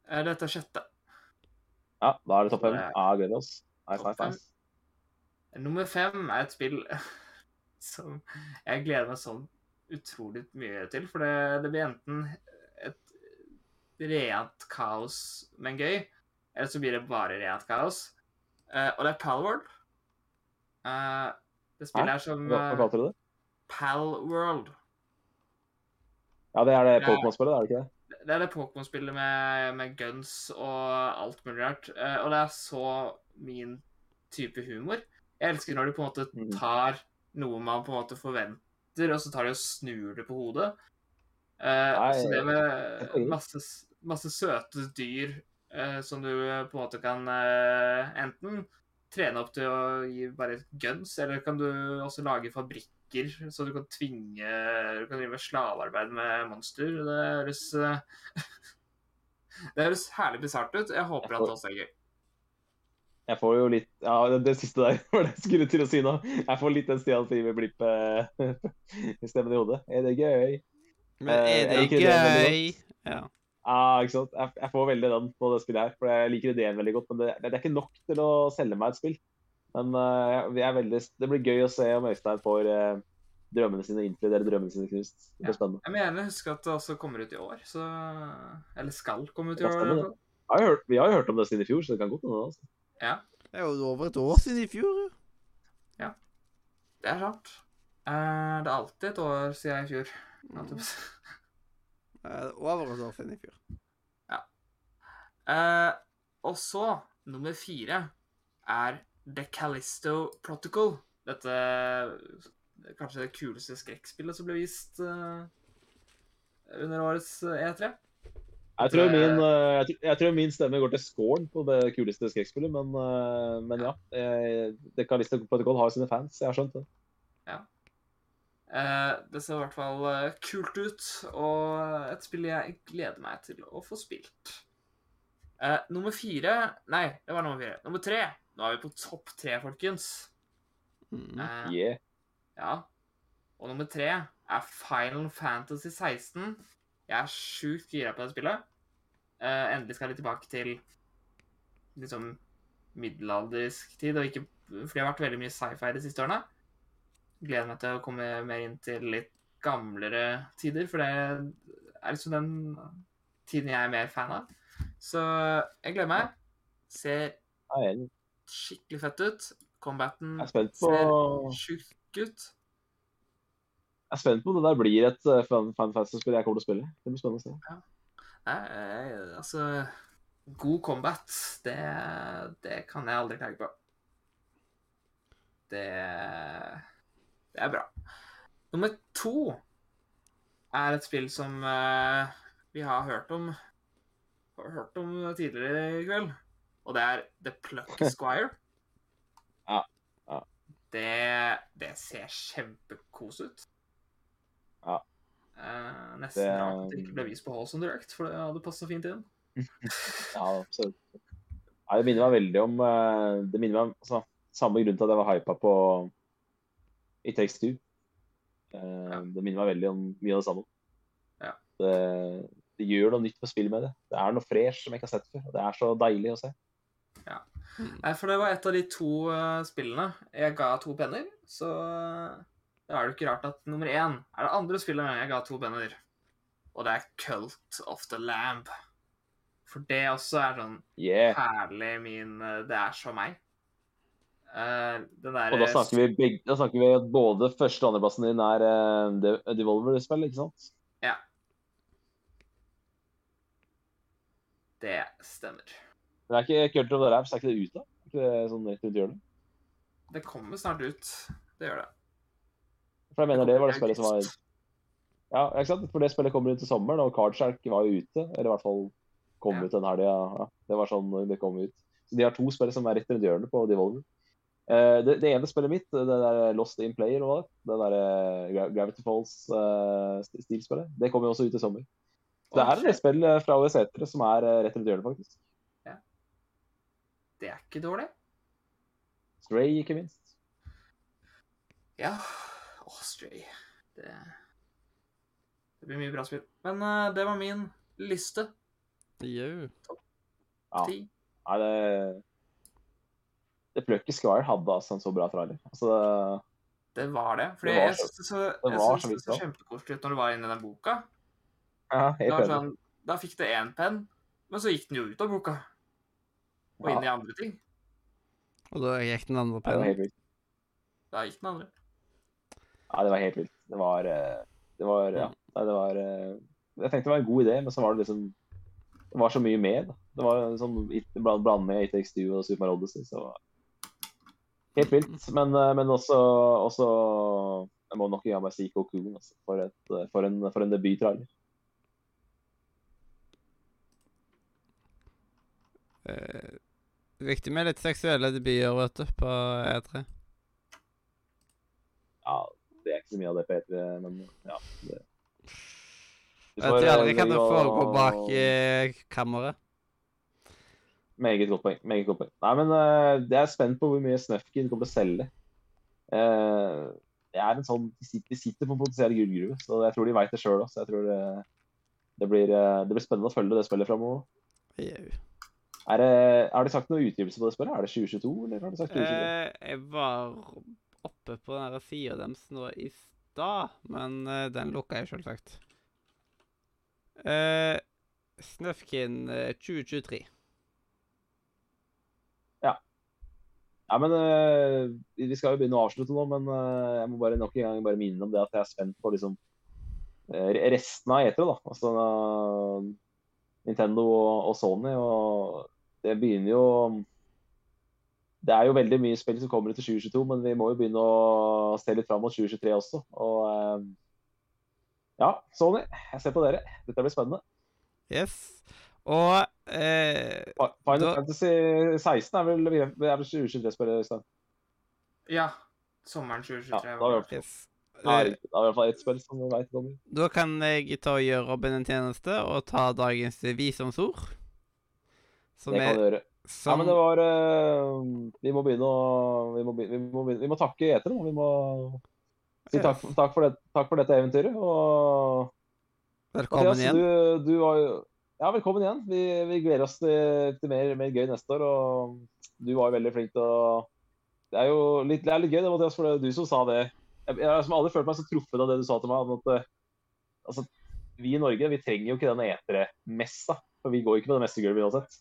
Dette er sjette. Ja, da er det topp fem. Ja, gleder oss. Nice, nice, nice. Nummer fem er et spill [LAUGHS] som jeg gleder meg sånn utrolig mye til. For det, det blir enten et rent kaos, men gøy, eller så blir det bare rent kaos. Uh, og det er Palworld. Uh, det spillet her er som Hva, kalte du det? Palworld. Ja, det er det. Pokémon-spillet, er det ikke det? Det er det Pokémon-spillet med, med guns og alt mulig rart. Eh, og det er så min type humor. Jeg elsker når de på en måte Mhm. tar noe man på en måte forventer, og så tar de og snur det på hodet. Eh, Nei, så det med masse, masse søte dyr eh, som du på en måte kan enten trene opp til å gi bare guns, eller kan du også lage fabrikker, så du kan tvinge Du kan drive slavearbeid med monster. Det høres eh, [LAUGHS] Det høres herlig bisart ut. Jeg håper at det også er gøy. Jeg får jo litt Ja, det, det siste der [LAUGHS] var det jeg skulle til å si nå. Jeg får litt den Stian Stiver-blipp [LAUGHS] i hodet. Er det gøy? Men Eh, er det ikke ideen gøy? Ja. Ja, ikke sant. Jeg, jeg får veldig den på det spillet her. For jeg liker ideen veldig godt. Men det, det er ikke nok til å selge meg et spill. Men eh, er veldig, det blir gøy å se om Øystein får eh, drømmene sine innfridd eller drømmene sine knust. Det Ja. blir spennende. Jeg må gjerne huske at det også kommer ut i år, så Eller skal komme ut i Ja, år. i stemmer har hørt, vi har jo hørt om det siden i fjor, så det kan godt hende. Altså. Det er jo over et år siden i fjor. jo. Det er sant. Eh, det er alltid et år siden i fjor. [LAUGHS] Eh, Over et år siden i fjor. Ja. og så, nummer fire, er The Calisto Protocol. Dette kanskje det kuleste skrekkspillet som ble vist uh, under årets eh, E3. Jeg tror, min, uh, jeg, tror, jeg tror min stemme går til scoren på det kuleste skrekkspillet, men, uh, men ja. eh, The Calisto Protocol har sine fans, jeg har skjønt det. Ja. det ser i hvert fall kult ut, og et spill jeg gleder meg til å få spilt. Nummer fire Nei, det var nummer fire. Nummer tre. Nå er vi på topp tre, folkens. Mm. Eh, Yeah. Ja. Og nummer tre er Final Fantasy 16. Jeg er sjukt gira på det spillet. Eh, endelig skal jeg litt tilbake til liksom middelaldersk tid, og ikke For det har vært veldig mye sci-fi de siste årene. Gleder meg til å komme mer inn til litt gamlere tider, for det er liksom den tiden jeg er mer fan av. Så jeg gleder meg. Ser er. Skikkelig fett ut. Combaten er ser sjukt ut. jeg er spent på om det der blir et uh, Fan Fan Fantasy-spill jeg kommer til å spille. Det blir spennende å se. Nei, eh, altså God combat, det, det kan jeg aldri klage på. Det, det er bra. Nummer to er et spill som uh, vi har hørt om har hørt om tidligere i kveld. Og det er The Pluck Squire. [LAUGHS] Ja, ja. Det, det ser kjempekos ut. Ja. Eh, nesten Det- rart at det ikke ble vist på Halson Direct, for det hadde passa fint inn. [LAUGHS] Ja, absolutt. Ja, det minner meg veldig om eh, Det minner meg om altså, samme grunn til at jeg var hypa på It Takes Two. Eh, Ja. Det minner meg veldig om mye av det samme. Ja. Det, det gjør noe nytt på spillet med det. Det er noe fresh som jeg ikke har sett før. og Det er så deilig å se. Nei, for det var et av de to eh, spillene jeg ga to penner, så da er det ikke rart at nummer én er det andre spillet jeg ga to penner. Og det er Cult of the Lamb. For det også er sånn Yeah. herlig min eh, Det er så meg. Uh, den der Og da snakker vi, da snakker vi at både første- og andreplassen din er uh, Devolver-spill, ikke sant? Ja. Det stemmer. Men er ikke Cult of the Raps, er ikke det ute? Er ikke det sånn rett rundt hjørnet? Det kommer snart ut. Det gjør det. For jeg mener det var det spillet som var. Ja, ikke sant? For det spillet kommer ut til sommeren, og Cardshark var jo ute. Eller i hvert fall kom Ja. ut den helga. Ja. Det var sånn det kom ut. Så de har to spill som er rett rundt hjørnet på Devolver. Uh, det, det ene spillet mitt, det der Lost in Player, hva det? Det der eh, Gravity Falls-stilspillet, det kommer jo også ut i sommer. Så det er et shit. spill eh, fra OS-etere som er eh, rett rundt hjørnet, faktisk. Det er ikke dårlig. Stray, ikke minst. Ja. Åh, Stray. Det Det blir mye bra spill. Men uh, det var min liste. Jau. Ja. Ti. Nei, det Det Plucky Squire hadde altså en så bra trailer. Altså, Det var det. Fordi Det var jeg så- syns det så, det var så det så kjempekoselig ut når du var inne i den boka. ja, Det helt sånn, da fikk det én penn, men så gikk den jo ut av boka. Og inn i andre ting. Og da gikk den andre Nei, det var helt vilt. Da gikk den andre. Ja, det var helt vilt. Det var eh, Det var Ja. Det var eh, Jeg tenkte det var en god idé, men så var det liksom Det var så mye med. da. Det var en sånn bland bland med ATX2 og Super Mario Odyssey, så Helt vilt. Men, eh, men også, også Jeg må nok gi meg bare Coon. Altså, for, et, for en, for en debuttrailer. Eh, viktig med litt seksuelle debuter, vet du, på E E3. Ja, det er ikke så mye av det på E3, men ja. Det, Vet du aldri eh, hva som gå- foregår bak eh, kammeret. Meget godt poeng. meget godt poeng. Nei, men uh, Jeg er spent på hvor mye Snufkin kommer til å selge. Uh, det er en sånn, De sitter, de sitter på en potensiell gullgruve, så jeg tror de veit det sjøl òg. Det, det, blir, eh, det blir spennende å følge det spillet framover. Jau. Er det, har de sagt noe utgivelse på det spillet? Er det 2022, eller har de sagt 2022? Eh, jeg var oppe på den sida deres nå i stad, men eh, den lukka jeg selvsagt. Uh, Snøfkin eh, 2023. Ja, men øh, Vi skal jo begynne å avslutte nå, men øh, jeg må bare nok en gang bare minne om det at jeg er spent på liksom eh, resten av E3. da. Altså eh, Nintendo og, og Sony. og Det begynner jo Det er jo veldig mye spill som kommer etter 2022, men vi må jo begynne å se litt fram mot 2023 også. Og eh, ja, Sony, jeg ser på dere. Dette blir spennende. Yes. Og eh, Final Da- Fantasy 16 er vel, er vel 2023-spillet, Øystein? Ja. Sommeren Ja, 2023. da har vi var det. gjort det. yes. Ja. Da har vi i hvert fall ett spill som vi vet kommer. da kan jeg ta og gjøre Robin en tjeneste og ta dagens visdomsord. Som Det kan du gjøre. Ja, men det var uh, Vi må begynne å Vi må, be- vi må, begynne, vi må takke etere nå. Vi må si takk, takk, for det, takk for dette eventyret. Og Velkommen Mathias, igjen. Du, du var Ja, velkommen igjen. Vi, vi gleder oss til, til mer, mer gøy neste år. Og du var jo veldig flink til å Det er jo litt, det er litt gøy, det, Mathias, for det er du som sa det. Jeg, jeg har aldri følt meg så truffet av det du sa til meg. At, eh, altså, vi i Norge vi trenger jo ikke den etermessa, For vi går jo ikke på det meste gulvet uansett.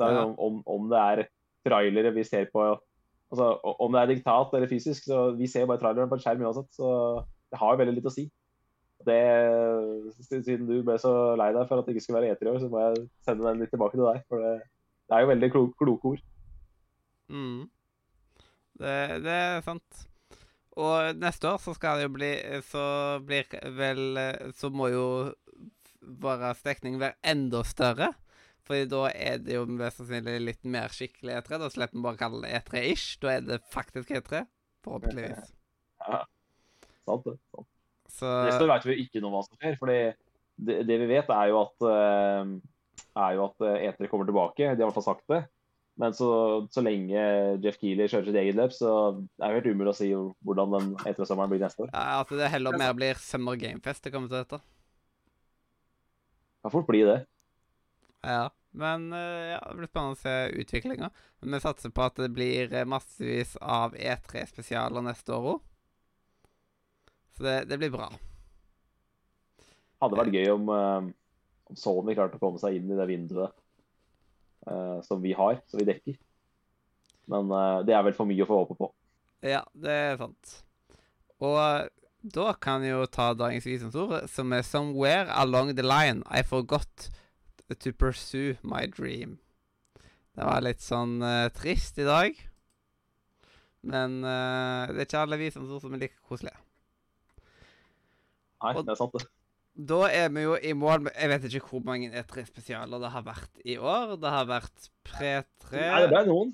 Ja. om, om det er trailere vi ser på altså, Om det er digitalt eller fysisk, så vi ser bare traileren på en skjerm uansett. Så det har jo veldig litt å si. Det, siden du ble så lei deg for at det ikke skulle være eter i år, så må jeg sende den litt tilbake til deg. For det, det er jo veldig klo kloke ord. Mm. Det, det er sant. Og neste år så skal det jo bli Så blir vel Så må jo vår stekning være enda større. Fordi da er det jo mest sannsynlig litt mer skikkelig E3. Da slipper vi bare å kalle det E3-ish. Da er det faktisk E3. Forhåpentligvis. [LAUGHS] Sant det. Sant. Så Neste år vet vi ikke noe om hva som skjer. fordi det, det vi vet, er jo at eh, er jo at E3 kommer tilbake. De har i hvert fall sagt det. Men så, så lenge Jeff Keeley kjører sitt eget løp, så er det helt umulig å si hvordan den etere-sommeren blir neste år. ja, at det heller mer blir Summer Gamefest det kommer til å hete. Kan fort bli det. Ja. Men eh, ja, det blir spennende å se utviklinga. Men vi satser på at det blir eh, massevis av E3-spesialer neste år òg. Så det, det blir bra. Hadde vært gøy om, eh, om Sony klarte å komme seg inn i det vinduet uh, som vi har, som vi dekker. Men uh, det er vel for mye å få håpe på. Ja, det er sant. Og da kan jeg jo ta dagens visdomsord, som er 'Somewhere along the line I forgot to pursue my dream'. Det var litt sånn uh, trist i dag. Men uh, det er ikke alle vi som er like koselige. Nei, Og- det er sant, det. Da er vi jo i mål med Jeg vet ikke hvor mange E3-spesialer det har vært i år. Det har vært pre-3 Nei, det ble noen.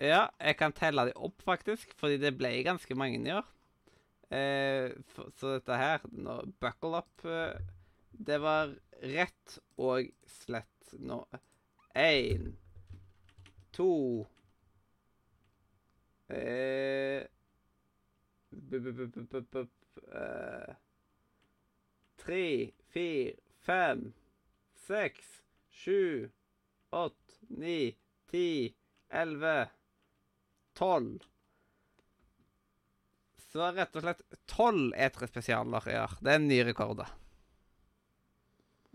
Ja, jeg kan telle de opp, faktisk, fordi det ble ganske mange i år. Eh, for, så dette her nå, Buckle up. Eh, det var rett og slett nå Én, to eh, eh, Tre, fire, fem, seks, sju, åtte, ni, ti, elleve tolv. Så rett og slett tolv E3-spesialer i. Det er en ny rekord. da.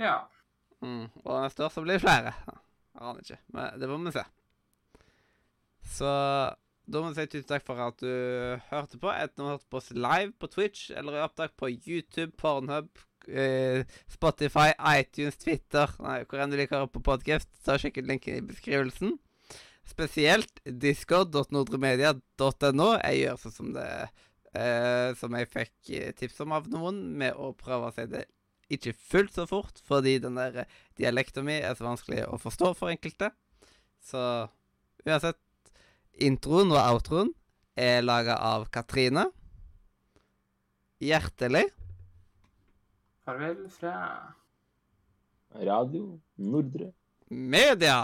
Ja. Mm. Og neste år så blir det flere. Jeg aner ikke, men det må vi se. Så da må jeg si tusen takk for at du hørte på. Enten du hørte på oss live på Twitch eller i opptak på YouTube, Pornhub, eh, Spotify, iTunes, Twitter Nei, hvor enn du liker å høre på podkast, så sjekk ut linken i beskrivelsen. Spesielt discord.nordremedia.no. Jeg gjør sånn som det eh, Som jeg fikk eh, tips om av noen, med å prøve å si det ikke fullt så fort, fordi den der dialekta mi er så vanskelig å forstå for enkelte. Så uansett Introen og outroen er laga av Katrine. Hjertelig. Farvel fra Radio Nordre. Media!